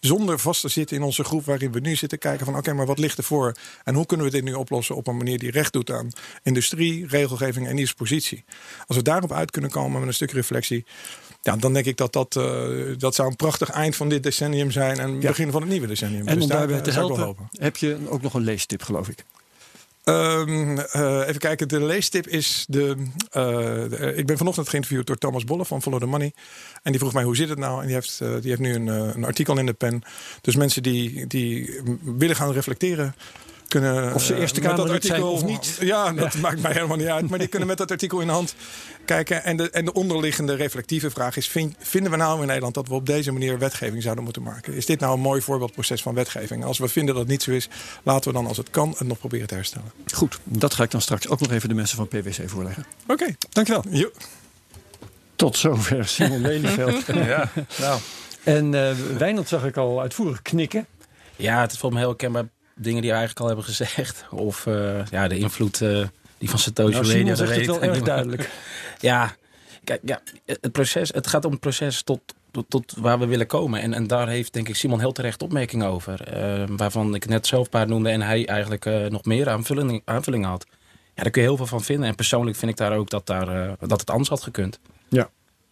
zonder vast te zitten in onze groep waarin we nu zitten kijken van oké, maar wat ligt ervoor? En hoe kunnen we dit nu oplossen op een manier die recht doet aan industrie, regelgeving en nieuwe positie? Als we daarop uit kunnen komen met een stuk reflectie, ja, dan denk ik dat dat, eh, dat zou een prachtig eind van dit decennium zijn en Ja. begin van het nieuwe decennium. En Dus om daar, daarbij eh, te helpen, heb je ook nog een leestip, geloof ik. Ehm, eh, even kijken, de leestip is de, eh, de- Ik ben vanochtend geïnterviewd door Thomas Bolle van Follow the Money. En die vroeg mij hoe zit het nou? En die heeft, eh, die heeft nu een, eh, een artikel in de pen. Dus mensen die, die willen gaan reflecteren. Kunnen, Of ze eh, Eerste met dat artikel- of niet. [LAUGHS] Ja, dat maakt mij helemaal niet uit. Maar die [LAUGHS] kunnen met dat artikel in de hand kijken. En de, en de onderliggende reflectieve vraag is: vind- vinden we nou in Nederland dat we op deze manier wetgeving zouden moeten maken? Is dit nou een mooi voorbeeldproces van wetgeving? Als we vinden dat het niet zo is, laten we dan als het kan het nog proberen te herstellen. Goed, dat ga ik dan straks ook nog even de mensen van PwC voorleggen. Oké, Dankjewel. Jo. Tot zover Simon Lelyveld. [LAUGHS] Ja, nou, en eh Wijnand zag ik al uitvoerig knikken. Ja, het is volgens mij heel herkenbaar dingen die we eigenlijk al hebben gezegd. Of eh, ja, de invloed eh, die van Satoshi Nou, Radio. Simon dat zegt het wel erg niet. duidelijk. [LAUGHS] Ja, kijk, ja, het, proces, het gaat om het proces tot, tot, tot waar we willen komen. En, en daar heeft denk ik Simon heel terecht opmerkingen over. eh, waarvan ik net zelf een paar noemde en hij eigenlijk eh, nog meer aanvulling, aanvullingen had. Ja, daar kun je heel veel van vinden. En persoonlijk vind ik daar ook dat, daar, eh, dat het anders had gekund. Ja.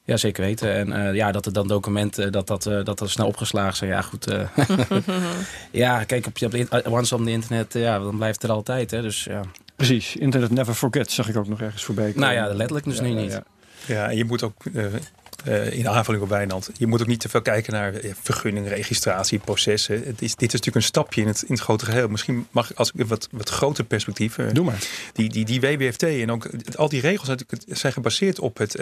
Ja, zeker weten. En eh, ja, dat er dan documenten, dat dat, eh, dat dat snel opgeslagen zijn. Ja, goed. eh. [LAUGHS] ja, kijk, op, je- op, once on the internet, eh, ja, dan blijft het er altijd. Hè, dus ja. Precies, internet never forget zag ik ook nog ergens voorbij komen. Nou ja, letterlijk dus Ja, nu ja, niet. ja. ja, en je moet ook eh, eh, in aanvulling op Wijnand, je moet ook niet te veel kijken naar eh, vergunning, registratie, processen. Het is, dit is natuurlijk een stapje in het, in het grote geheel. Misschien mag ik als ik een wat, wat groter perspectief. eh, Doe maar. die, die, die WWFT en ook al die regels natuurlijk zijn gebaseerd op het.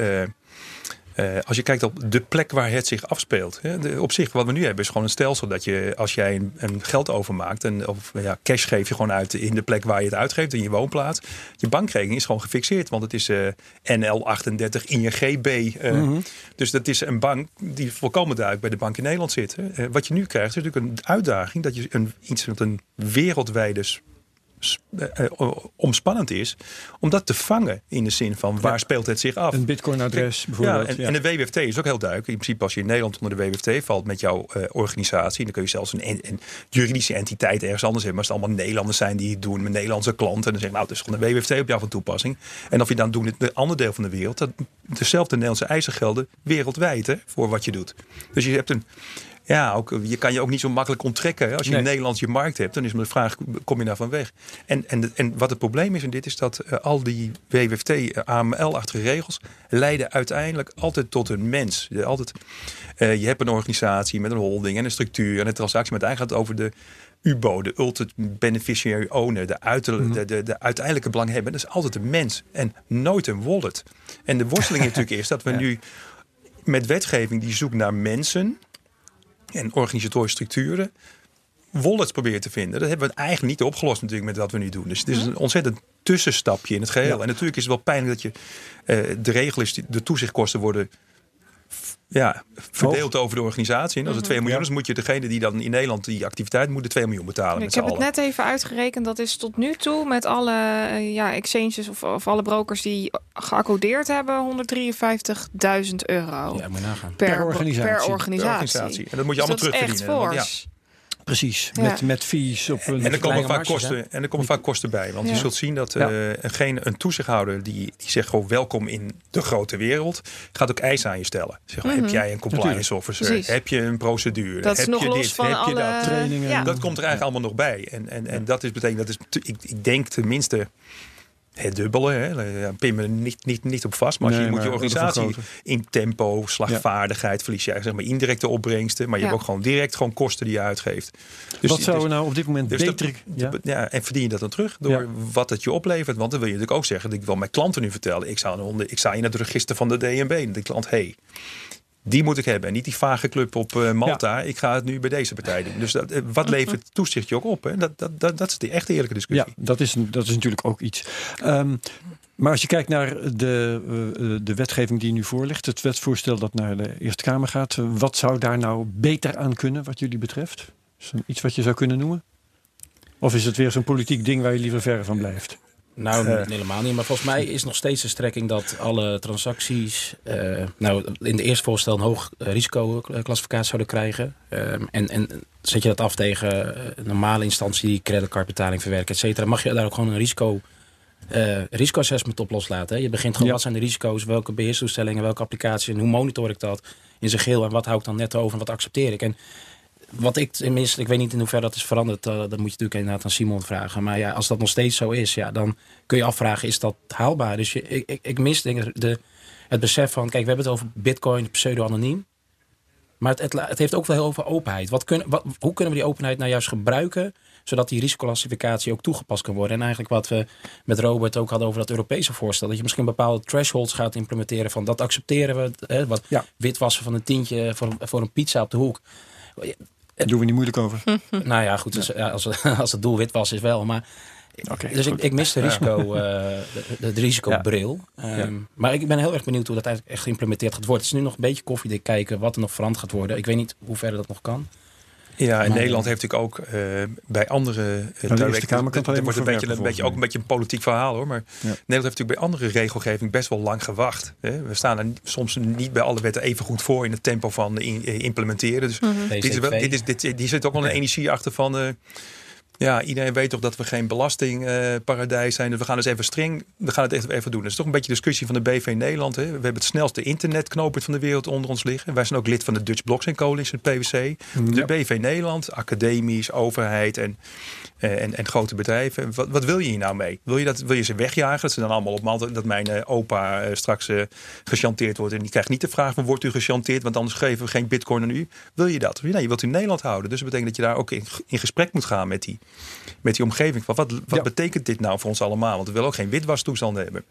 Eh, als je kijkt op de plek waar het zich afspeelt. Hè, de, op zich, wat we nu hebben, is gewoon een stelsel dat je, als jij een, een geld overmaakt, en, of ja, cash geef je gewoon uit in de plek waar je het uitgeeft, in je woonplaats. Je bankrekening is gewoon gefixeerd, want het is eh, NL38 INGB. eh, Mhm. Dus dat is een bank die volkomen duidelijk bij de bank in Nederland zit. hè. Wat je nu krijgt, is natuurlijk een uitdaging dat je een, iets wat een wereldwijde omspannend is, om dat te vangen in de zin van waar speelt het zich af. Een bitcoin-adres Ja, bijvoorbeeld. en, ja. en de WWFT is ook heel duidelijk. In principe, als je in Nederland onder de WWFT valt met jouw eh, organisatie, dan kun je zelfs een, en- een juridische entiteit ergens anders hebben. Maar als het allemaal Nederlanders zijn die het doen, met Nederlandse klanten, dan zeg je, nou, het is gewoon de WWFT op jou van toepassing. En of je dan doet in het andere deel van de wereld, dat dezelfde Nederlandse eisen gelden wereldwijd hè, voor wat je doet. Dus je hebt een. Ja, ook, je kan je ook niet zo makkelijk onttrekken. hè. Als je Nee. in Nederland je markt hebt, dan is maar de vraag, kom je daarvan weg? En, en, en wat het probleem is in dit, is dat eh, al die WWFT, eh, AML-achtige regels, leiden uiteindelijk altijd tot een mens. Je, altijd, eh, je hebt een organisatie met een holding en een structuur en een transactie, maar het gaat over de UBO, de ultimate beneficiary owner, de, uiter- de, de, de uiteindelijke belanghebber. Dat is altijd een mens en nooit een wallet. En de worsteling [LAUGHS] natuurlijk is dat we nu met wetgeving die zoekt naar mensen en organisatorische structuren wallets proberen te vinden. Dat hebben we eigenlijk niet opgelost natuurlijk met wat we nu doen. Dus het is een ontzettend tussenstapje in het geheel. Ja. En natuurlijk is het wel pijnlijk dat je eh, de regel is, die- de toezichtkosten worden ja, verdeeld over de organisatie. En als het 2 miljoen is, moet je degene die dan in Nederland die activiteit moet, de 2 miljoen betalen. Ik met heb het net even uitgerekend. Dat is tot nu toe met alle eh, ja, exchanges of, of alle brokers die geaccordeerd hebben 153.000 euro Ja, moet je nagaan. per, Per organisatie. Per organisatie. organisatie. En dat moet je Dus allemaal dat is echt terugverdienen. Want ja. Precies. Ja. Met, met fees op een... En er komen vaak marges, kosten, en er komen vaak kosten bij. Want je zult zien dat Ja. eh, een, geen, een toezichthouder die, die zegt gewoon welkom in de grote wereld, gaat ook eisen aan je stellen. Zeg, maar, Heb jij een compliance Natuurlijk. officer? Precies. Heb je een procedure? Dat is heb nog je los dit? van heb alle je dat? Trainingen. Ja. Dat komt er eigenlijk allemaal nog bij. En, en, en dat is betekent, dat is, ik, ik denk tenminste het dubbele. Hè. Ja, Pin me niet, niet, niet op vast. Maar als Nee, je moet je organisatie in tempo, slagvaardigheid, verlies je eigenlijk zeg maar indirecte opbrengsten. Maar je Ja. hebt ook gewoon direct gewoon kosten die je uitgeeft. Dus, Wat zou dus- nou op dit moment dus dat- beter... ja? ja, en verdien je dat dan terug door Ja. wat het je oplevert? Want dan wil je natuurlijk ook zeggen, dat ik wil mijn klanten nu vertellen. Ik sta, onder, ik sta in het register van de DNB. De klant, hey, die moet ik hebben. En niet die vage club op eh, Malta. Ik ga het nu bij deze partij doen. Dus dat, eh, wat levert toezicht je ook op? Hè? Dat, dat, dat, dat is de echte eerlijke Ja, discussie. dat is, dat is natuurlijk ook iets. Ehm, maar als je kijkt naar de, eh, de wetgeving die nu voor ligt, het wetsvoorstel dat naar de Eerste Kamer gaat, wat zou daar nou beter aan kunnen wat jullie betreft? Is iets wat je zou kunnen noemen? Of is het weer zo'n politiek ding waar je liever ver van blijft? Nou, Eh. helemaal niet. Maar volgens mij is nog steeds de strekking dat alle transacties... eh, nou, in de eerste voorstel een hoog eh, risicoclassificatie zouden krijgen. Ehm, en, en zet je dat af tegen een normale instantie die creditcardbetaling verwerkt, et cetera... mag je daar ook gewoon een risico... eh risicoassessment op loslaten. Hè? Je begint gewoon, Ja. wat zijn de risico's, welke beheerstoestellingen, welke applicaties en hoe monitor ik dat in zijn geheel en wat hou ik dan net over en wat accepteer ik. En wat ik tenminste, ik weet niet in hoeverre dat is veranderd, eh, dat moet je natuurlijk inderdaad aan Simon vragen. Maar ja, als dat nog steeds zo is, ja, dan kun je afvragen, is dat haalbaar? Dus je, ik, ik, ik mis denk ik de, het besef van, kijk, we hebben het over bitcoin, pseudo-anoniem. Maar het, het, het heeft ook wel heel over openheid. Wat kun, wat, hoe kunnen we die openheid nou juist gebruiken, zodat die risicoclassificatie ook toegepast kan worden? En eigenlijk wat we met Robert ook hadden over dat Europese voorstel, dat je misschien bepaalde thresholds gaat implementeren van dat accepteren we, hè, wat Ja. witwassen van een tientje voor, voor een pizza op de hoek. Daar doen we niet moeilijk over. [LAUGHS] Nou ja, goed, dus, ja, als, [LAUGHS] als het doel wit was, is wel. Maar, dus ik, ik mis de, risico, [LAUGHS] eh, de, de, de risicobril. Ehm, Ja. Maar ik ben heel erg benieuwd hoe dat eigenlijk echt geïmplementeerd gaat worden. Het is nu nog een beetje koffiedik kijken wat er nog veranderd gaat worden. Ik weet niet hoe ver dat nog kan. Ja, en Maar, Nederland heeft natuurlijk ook eh, bij andere uh, Eerste Kamer kan het alleen maar wordt een beetje, een beetje, ook een beetje een politiek verhaal hoor. Maar Nederland heeft natuurlijk bij andere regelgeving best wel lang gewacht. Hè. We staan er soms niet bij alle wetten even goed voor in het tempo van in, eh, implementeren. Dus dit is wel, dit is, dit, die zit ook wel een energie achter van. eh, ja, iedereen weet toch dat we geen belastingparadijs zijn. Dus we gaan dus even streng. We gaan het echt even doen. Dat is toch een beetje discussie van de BV Nederland. Hè. We hebben het snelste internetknooppunt van de wereld onder ons liggen. Wij zijn ook lid van de Dutch Blockchain Coalition, het PwC. De BV Nederland, academisch, overheid en, eh, en, en grote bedrijven. Wat, wat wil je hier nou mee? Wil je, dat, wil je ze wegjagen? Dat ze dan allemaal op Malta, dat mijn eh, opa eh, straks gechanteerd wordt. En die krijgt niet de vraag van wordt u gechanteerd? Want anders geven we geen bitcoin aan u. Wil je dat? Nee, je wilt u Nederland houden. Dus dat betekent dat je daar ook in, in gesprek moet gaan met die, met die omgeving. Wat wat Ja. betekent dit nou voor ons allemaal? Want we willen ook geen witwastoestanden hebben.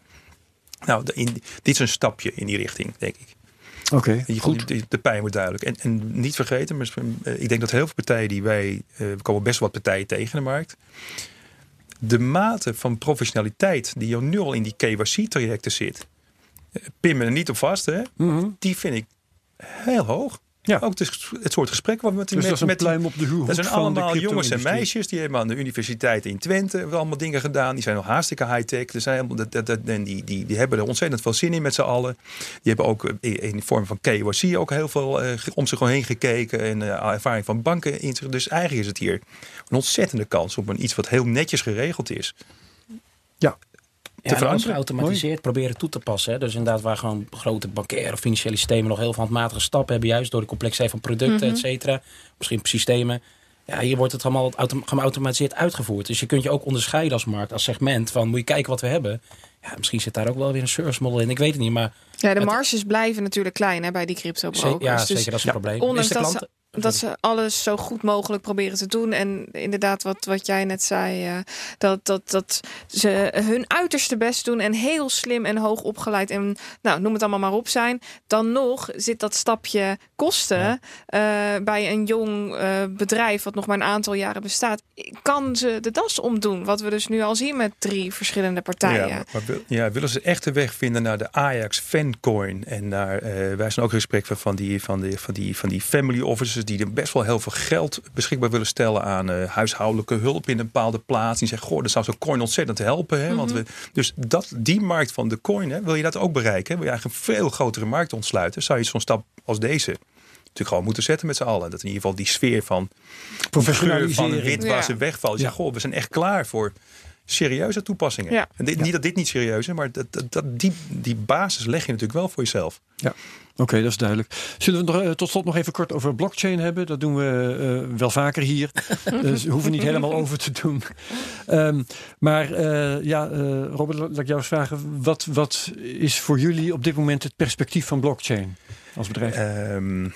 Nou, in, dit is een stapje in die richting, denk ik. Oké, goed. De, de pijn wordt duidelijk. En, en niet vergeten, maar eh, ik denk dat heel veel partijen die wij, eh, we komen best wel wat partijen tegen in de markt. De mate van professionaliteit die nu al in die KYC-trajecten zit, eh, pin me er niet op vast, hè? Mhm. die vind ik heel hoog. Ja. Ook het, het soort gesprek wat we met, Dus dat is een met die- pluim op de dat zijn de allemaal jongens en meisjes. Die hebben aan de universiteit in Twente hebben allemaal dingen gedaan. Die zijn nog hartstikke high-tech. Er dat, dat, dat, en die, die, die hebben er ontzettend veel zin in met z'n allen. Die hebben ook eh, in in vorm van KYC ook heel veel eh, om zich heen gekeken. En eh, ervaring van banken in zich. Dus eigenlijk is het hier een ontzettende kans op een iets wat heel netjes geregeld is. Ja, Alles veranderen. geautomatiseerd proberen toe te passen. Hè. Dus inderdaad waar gewoon grote bankaire of financiële systemen nog heel veel handmatige stappen hebben. Juist door de complexiteit van producten, et cetera. Misschien systemen. Ja, hier wordt het allemaal autom- geautomatiseerd uitgevoerd. Dus je kunt je ook onderscheiden als markt, als segment. Van moet je kijken wat we hebben. Ja, misschien zit daar ook wel weer een service model in. Ik weet het niet, maar Ja, de Het- marges blijven natuurlijk klein hè, bij die crypto ze- brokers. ja, dus zeker dat is een probleem. ondanks Is de dat dat ze alles zo goed mogelijk proberen te doen. En inderdaad, wat, wat jij net zei, eh, dat, dat, dat ze hun uiterste best doen en heel slim en hoog opgeleid en nou, noem het allemaal maar op zijn. Dan nog zit dat stapje kosten eh, bij een jong eh, bedrijf wat nog maar een aantal jaren bestaat. Kan ze de das omdoen? Wat we dus nu al zien met drie verschillende partijen. Ja, maar, wil- ja, willen ze echt de weg vinden naar de Ajax Fancoin? En naar, wij zijn ook in gesprek van, van, die, van, die, van, die, van die family offices die er best wel heel veel geld beschikbaar willen stellen aan eh, huishoudelijke hulp in een bepaalde plaats. Die zeggen, goh, dat zou zo'n coin ontzettend helpen. Hè? Want we, dus dat, die markt van de coin, hè, wil je dat ook bereiken? Wil je eigenlijk een veel grotere markt ontsluiten? Zou je zo'n stap als deze natuurlijk gewoon moeten zetten met z'n allen. Dat in ieder geval die sfeer van geur van Professionalisering. witwassen Ja. wegvalt. Je Ja. zegt, goh, we zijn echt klaar voor serieuze toepassingen. Ja. En dit, Niet dat dit niet serieus is, maar dat, dat, die, die basis leg je natuurlijk wel voor jezelf. Oké, dat is duidelijk. Zullen we nog, eh, tot slot nog even kort over blockchain hebben? Dat doen we eh, wel vaker hier. [LAUGHS] dus we hoeven niet helemaal over te doen. Ehm, maar eh, ja, eh, Robert, laat ik jou eens vragen. Wat, wat is voor jullie op dit moment het perspectief van blockchain als bedrijf? Ehm,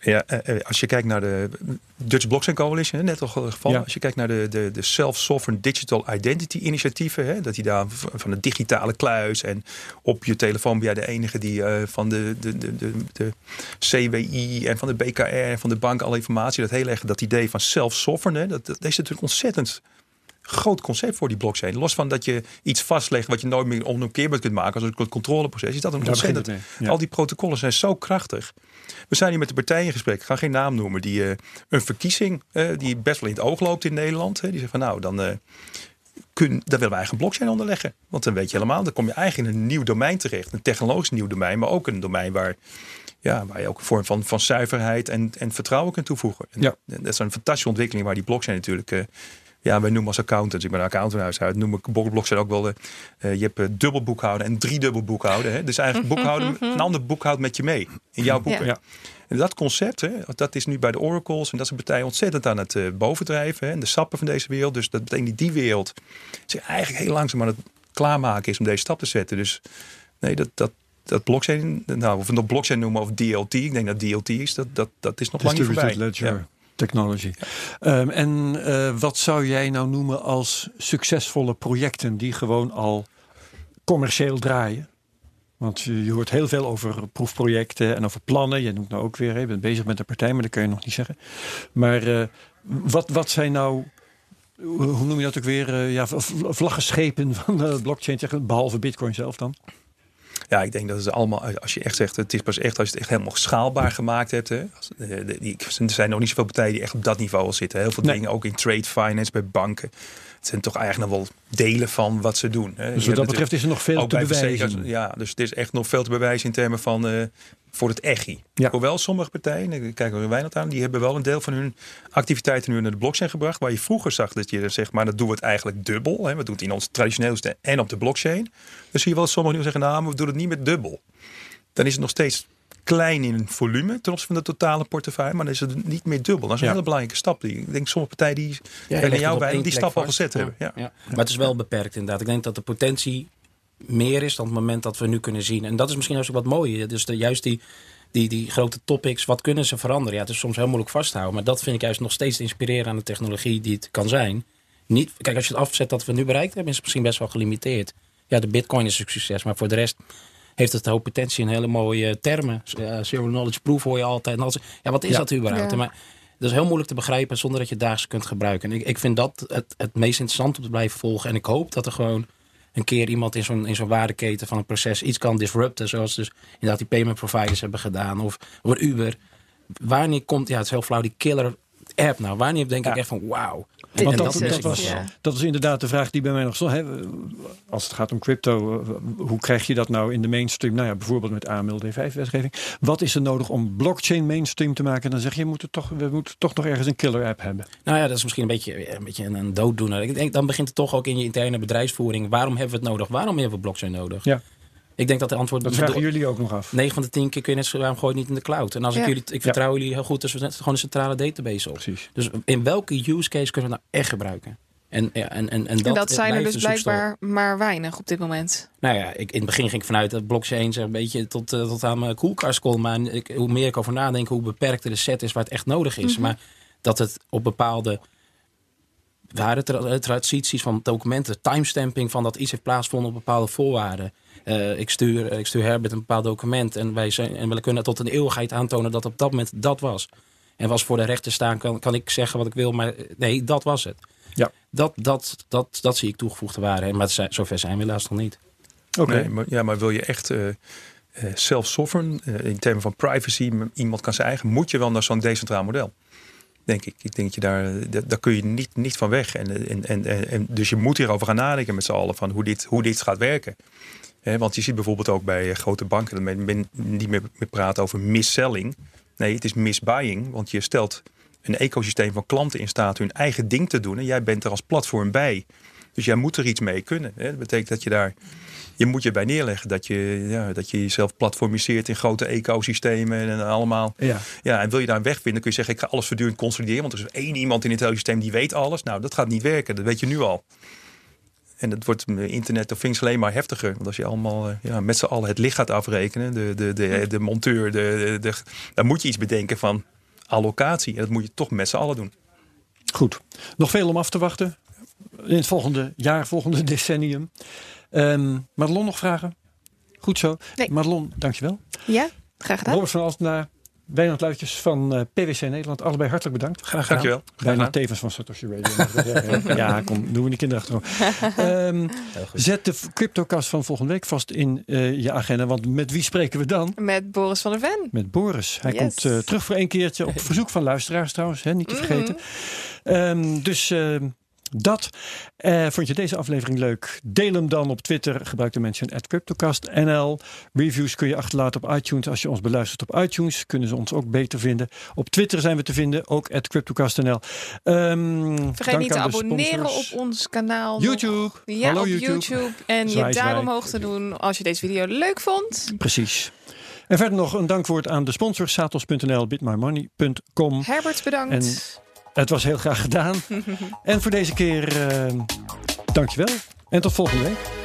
ja, eh, eh, als je kijkt naar de Dutch Blockchain Coalition, net al gevallen. Ja. Als je kijkt naar de, de, de Self-Sovereign Digital Identity initiatieven, hè, dat die daar van de digitale kluis en op je telefoon ben jij de enige die eh, van de, de, de, de, de CWI en van de BKR en van de bank alle informatie, dat hele erg dat idee van self-sovereign, dat, dat is natuurlijk ontzettend groot concept voor die blockchain. Los van dat je iets vastlegt wat je nooit meer onomkeerbaar kunt maken als een controleproces, is dat een Daar ontzettend het. Ja. al die protocollen zijn zo krachtig. We zijn hier met de partijen in gesprek. Ik ga geen naam noemen. Die eh, een verkiezing eh, die best wel in het oog loopt in Nederland. Hè, die zegt van nou, dan, eh, kun, dan willen we eigen blockchain onderleggen. Want dan weet je helemaal, dan kom je eigenlijk in een nieuw domein terecht. Een technologisch nieuw domein, maar ook een domein waar, ja, waar je ook een vorm van, van zuiverheid en, en vertrouwen kunt toevoegen. En Ja. Dat is een fantastische ontwikkeling waar die blockchain natuurlijk... ja, wij noemen als accountants, ik ben een accountanthuis uit, noem ik blockchain ook wel. eh, je hebt eh, dubbel boekhouden en drie dubbel boekhouden. Hè? Dus eigenlijk boekhouden, een ander boekhoudt met je mee in jouw boeken. Ja. En dat concept, hè, dat is nu bij de Oracles en dat soort partijen ontzettend aan het eh, bovendrijven. Hè, en de sappen van deze wereld. Dus dat betekent die die wereld zich eigenlijk heel langzaam aan het klaarmaken is om deze stap te zetten. Dus nee, dat, dat, dat blockchain, nou, of we het nog blockchain noemen of DLT, ik denk dat DLT is, dat, dat, dat is nog lang niet voorbij. Distributed Ledger Ja. Technology. Ehm, en eh, wat zou jij nou noemen als succesvolle projecten die gewoon al commercieel draaien? Want je, je hoort heel veel over proefprojecten en over plannen. Je noemt nou ook weer, je bent bezig met een partij, maar dat kan je nog niet zeggen. Maar eh, wat, wat zijn nou, hoe noem je dat ook weer, eh, ja, vlaggenschepen [LAUGHS] van de blockchain, behalve Bitcoin zelf dan? Ja, ik denk dat het allemaal, als je echt zegt, het is pas echt als je het echt helemaal schaalbaar gemaakt hebt. Hè. Eh, Er zijn nog niet zoveel partijen die echt op dat niveau al zitten. Heel veel Nee. dingen, ook in trade finance, bij banken. Het zijn toch eigenlijk nog wel delen van wat ze doen. Hè. Dus wat dat betreft is er nog veel te bewijzen. Ja, dus het is echt nog veel te bewijzen in termen van eh, voor het ECHI. Ja. Hoewel sommige partijen, ik kijk er Wijnald aan, die hebben wel een deel van hun activiteiten nu naar de blockchain gebracht. Waar je vroeger zag dat je zegt, maar dat doen we het eigenlijk dubbel. Hè. We doen het in ons traditioneelste en op de blockchain. Dus zie je wel sommigen nu zeggen, nou, we doen het niet met dubbel. Dan is het nog steeds klein in volume ten opzichte van de totale portefeuille, maar dan is het niet meer dubbel. Dat is een Ja. hele belangrijke stap. Die, ik denk sommige partijen die, Ja, legt jou bij, die stap al gezet Ja, hebben. Ja. ja. Maar het is wel beperkt inderdaad. Ik denk dat de potentie meer is dan het moment dat we nu kunnen zien. En dat is misschien ook wat mooie. Dus de, juist die, die, die grote topics, wat kunnen ze veranderen? Ja, het is soms heel moeilijk vasthouden. Maar dat vind ik juist nog steeds te inspireren aan de technologie die het kan zijn. Niet, kijk, als je het afzet dat we nu bereikt hebben, is het misschien best wel gelimiteerd. Ja, de bitcoin is een succes, maar voor de rest heeft het hoop potentie in hele mooie termen. Ja, zero knowledge proof hoor je altijd. En alles. Ja, wat is Ja. dat überhaupt? Ja. Maar dat is heel moeilijk te begrijpen zonder dat je het dagelijks kunt gebruiken. En ik, ik vind dat het, het meest interessant om te blijven volgen. En ik hoop dat er gewoon een keer iemand in zo'n, in zo'n waardeketen van een proces iets kan disrupten. Zoals dus inderdaad die payment providers hebben gedaan. Of, of Uber. Wanneer komt, ja het is heel flauw, die killer app nou? Wanneer denk ik echt van wauw. Want dat, is dat, was, ja. dat was inderdaad de vraag die bij mij nog. Hè, als het gaat om crypto, eh, hoe krijg je dat nou in de mainstream? Nou ja, bijvoorbeeld met AML-D5-wetgeving. Wat is er nodig om blockchain mainstream te maken? Dan zeg je, we moeten toch, we moeten toch nog ergens een killer app hebben. Nou ja, dat is misschien een beetje een, beetje een, een dooddoener. Ik denk, dan begint het toch ook in je interne bedrijfsvoering. Waarom hebben we het nodig? Waarom hebben we blockchain nodig? Ja. Ik denk dat de antwoord... Dat vragen jullie ook nog af. 9 van de 10 keer kun je net zo waarom gooi je het niet in de cloud? En als ik jullie, ik vertrouw jullie heel goed, dus we zetten gewoon een centrale database op. Precies. Dus in welke use case kunnen we nou echt gebruiken? En, ja, en, en, en dat, En dat zijn er dus blijkbaar maar weinig op dit moment. Nou ja, ik, in het begin ging ik vanuit dat blockchain een beetje tot, eh, tot aan mijn koelkast kon. Maar ik, hoe meer ik over nadenk, hoe beperkter de set is waar het echt nodig is. Maar dat het op bepaalde waren tra- transities van documenten, timestamping van dat iets heeft plaatsgevonden op bepaalde voorwaarden. Eh, ik, stuur, ik stuur Herbert een bepaald document en wij zijn, en we kunnen tot een eeuwigheid aantonen dat op dat moment dat was. En als voor de rechter staan kan, kan ik zeggen wat ik wil, maar eh, nee, dat was het. Ja. Dat, dat, dat, dat zie ik toegevoegde waarde. Maar zijn- zover zijn we helaas nog niet. Oké. Nee, maar, ja, maar wil je echt eh, eh, self-sovereign, eh, in termen van privacy, iemand kan zijn eigen, moet je wel naar zo'n decentraal model. Denk ik. Ik denk dat je daar, eh, da- daar kun je niet, niet van weg. En, eh, en, en, en, en dus je moet hierover gaan nadenken met z'n allen van hoe dit, hoe dit gaat werken. Want je ziet bijvoorbeeld ook bij eh, grote banken dat men, men niet meer, meer praat over misselling, Nee, het is misbuying, want je stelt een ecosysteem van klanten in staat hun eigen ding te doen. En jij bent er als platform bij. Dus jij moet er iets mee kunnen. Hè? Dat betekent dat je daar. Je moet je bij neerleggen dat je, ja, dat je jezelf platformiseert in grote ecosystemen en allemaal. Ja. Ja, en wil je daar een weg vinden, kun je zeggen: ik ga alles voortdurend consolideren. Want er is één iemand in het hele systeem die weet alles. Nou, dat gaat niet werken. Dat weet je nu al. En dat wordt met internet of things alleen maar heftiger. Want als je allemaal eh, ja, met z'n allen het licht gaat afrekenen, de, de, de, de monteur, de, de, dan moet je iets bedenken van allocatie. En dat moet je toch met z'n allen doen. Goed. Nog veel om af te wachten. In het volgende jaar, volgende [LAUGHS] decennium. Ehm Madelon nog vragen? Goed zo. Nee. Madelon, dankjewel. Ja, graag gedaan. Robert van Altenaar, Wijnand Luitjes van eh, PwC Nederland. Allebei hartelijk bedankt. Graag gedaan. Dankjewel. Bijna tevens van Satoshi Radio. [LAUGHS] ja, kom, doen we die kinderen achterom. [LAUGHS] Ehm, zet de CryptoCast van volgende week vast in eh, je agenda. Want met wie spreken we dan? Met Boris van der Ven. Met Boris. Hij Yes. komt eh, terug voor één keertje op verzoek van luisteraars trouwens. Hè, niet te vergeten. Ehm, dus ehm, dat. Eh, vond je deze aflevering leuk? Deel hem dan op Twitter. Gebruik de mention at CryptoCastNL. Reviews kun je achterlaten op iTunes. Als je ons beluistert op iTunes kunnen ze ons ook beter vinden. Op Twitter zijn we te vinden. Ook at CryptoCastNL. Ehm, Vergeet niet te abonneren sponsors. op ons kanaal. YouTube. Ja, Hallo op YouTube. YouTube. En Zwaai, je duim omhoog te doen als je deze video leuk vond. Precies. En verder nog een dankwoord aan de sponsors. Satos.nl, bitmymoney.com. Herbert, bedankt. En het was heel graag gedaan. [LAUGHS] en voor deze keer, eh, dankjewel. En tot volgende week.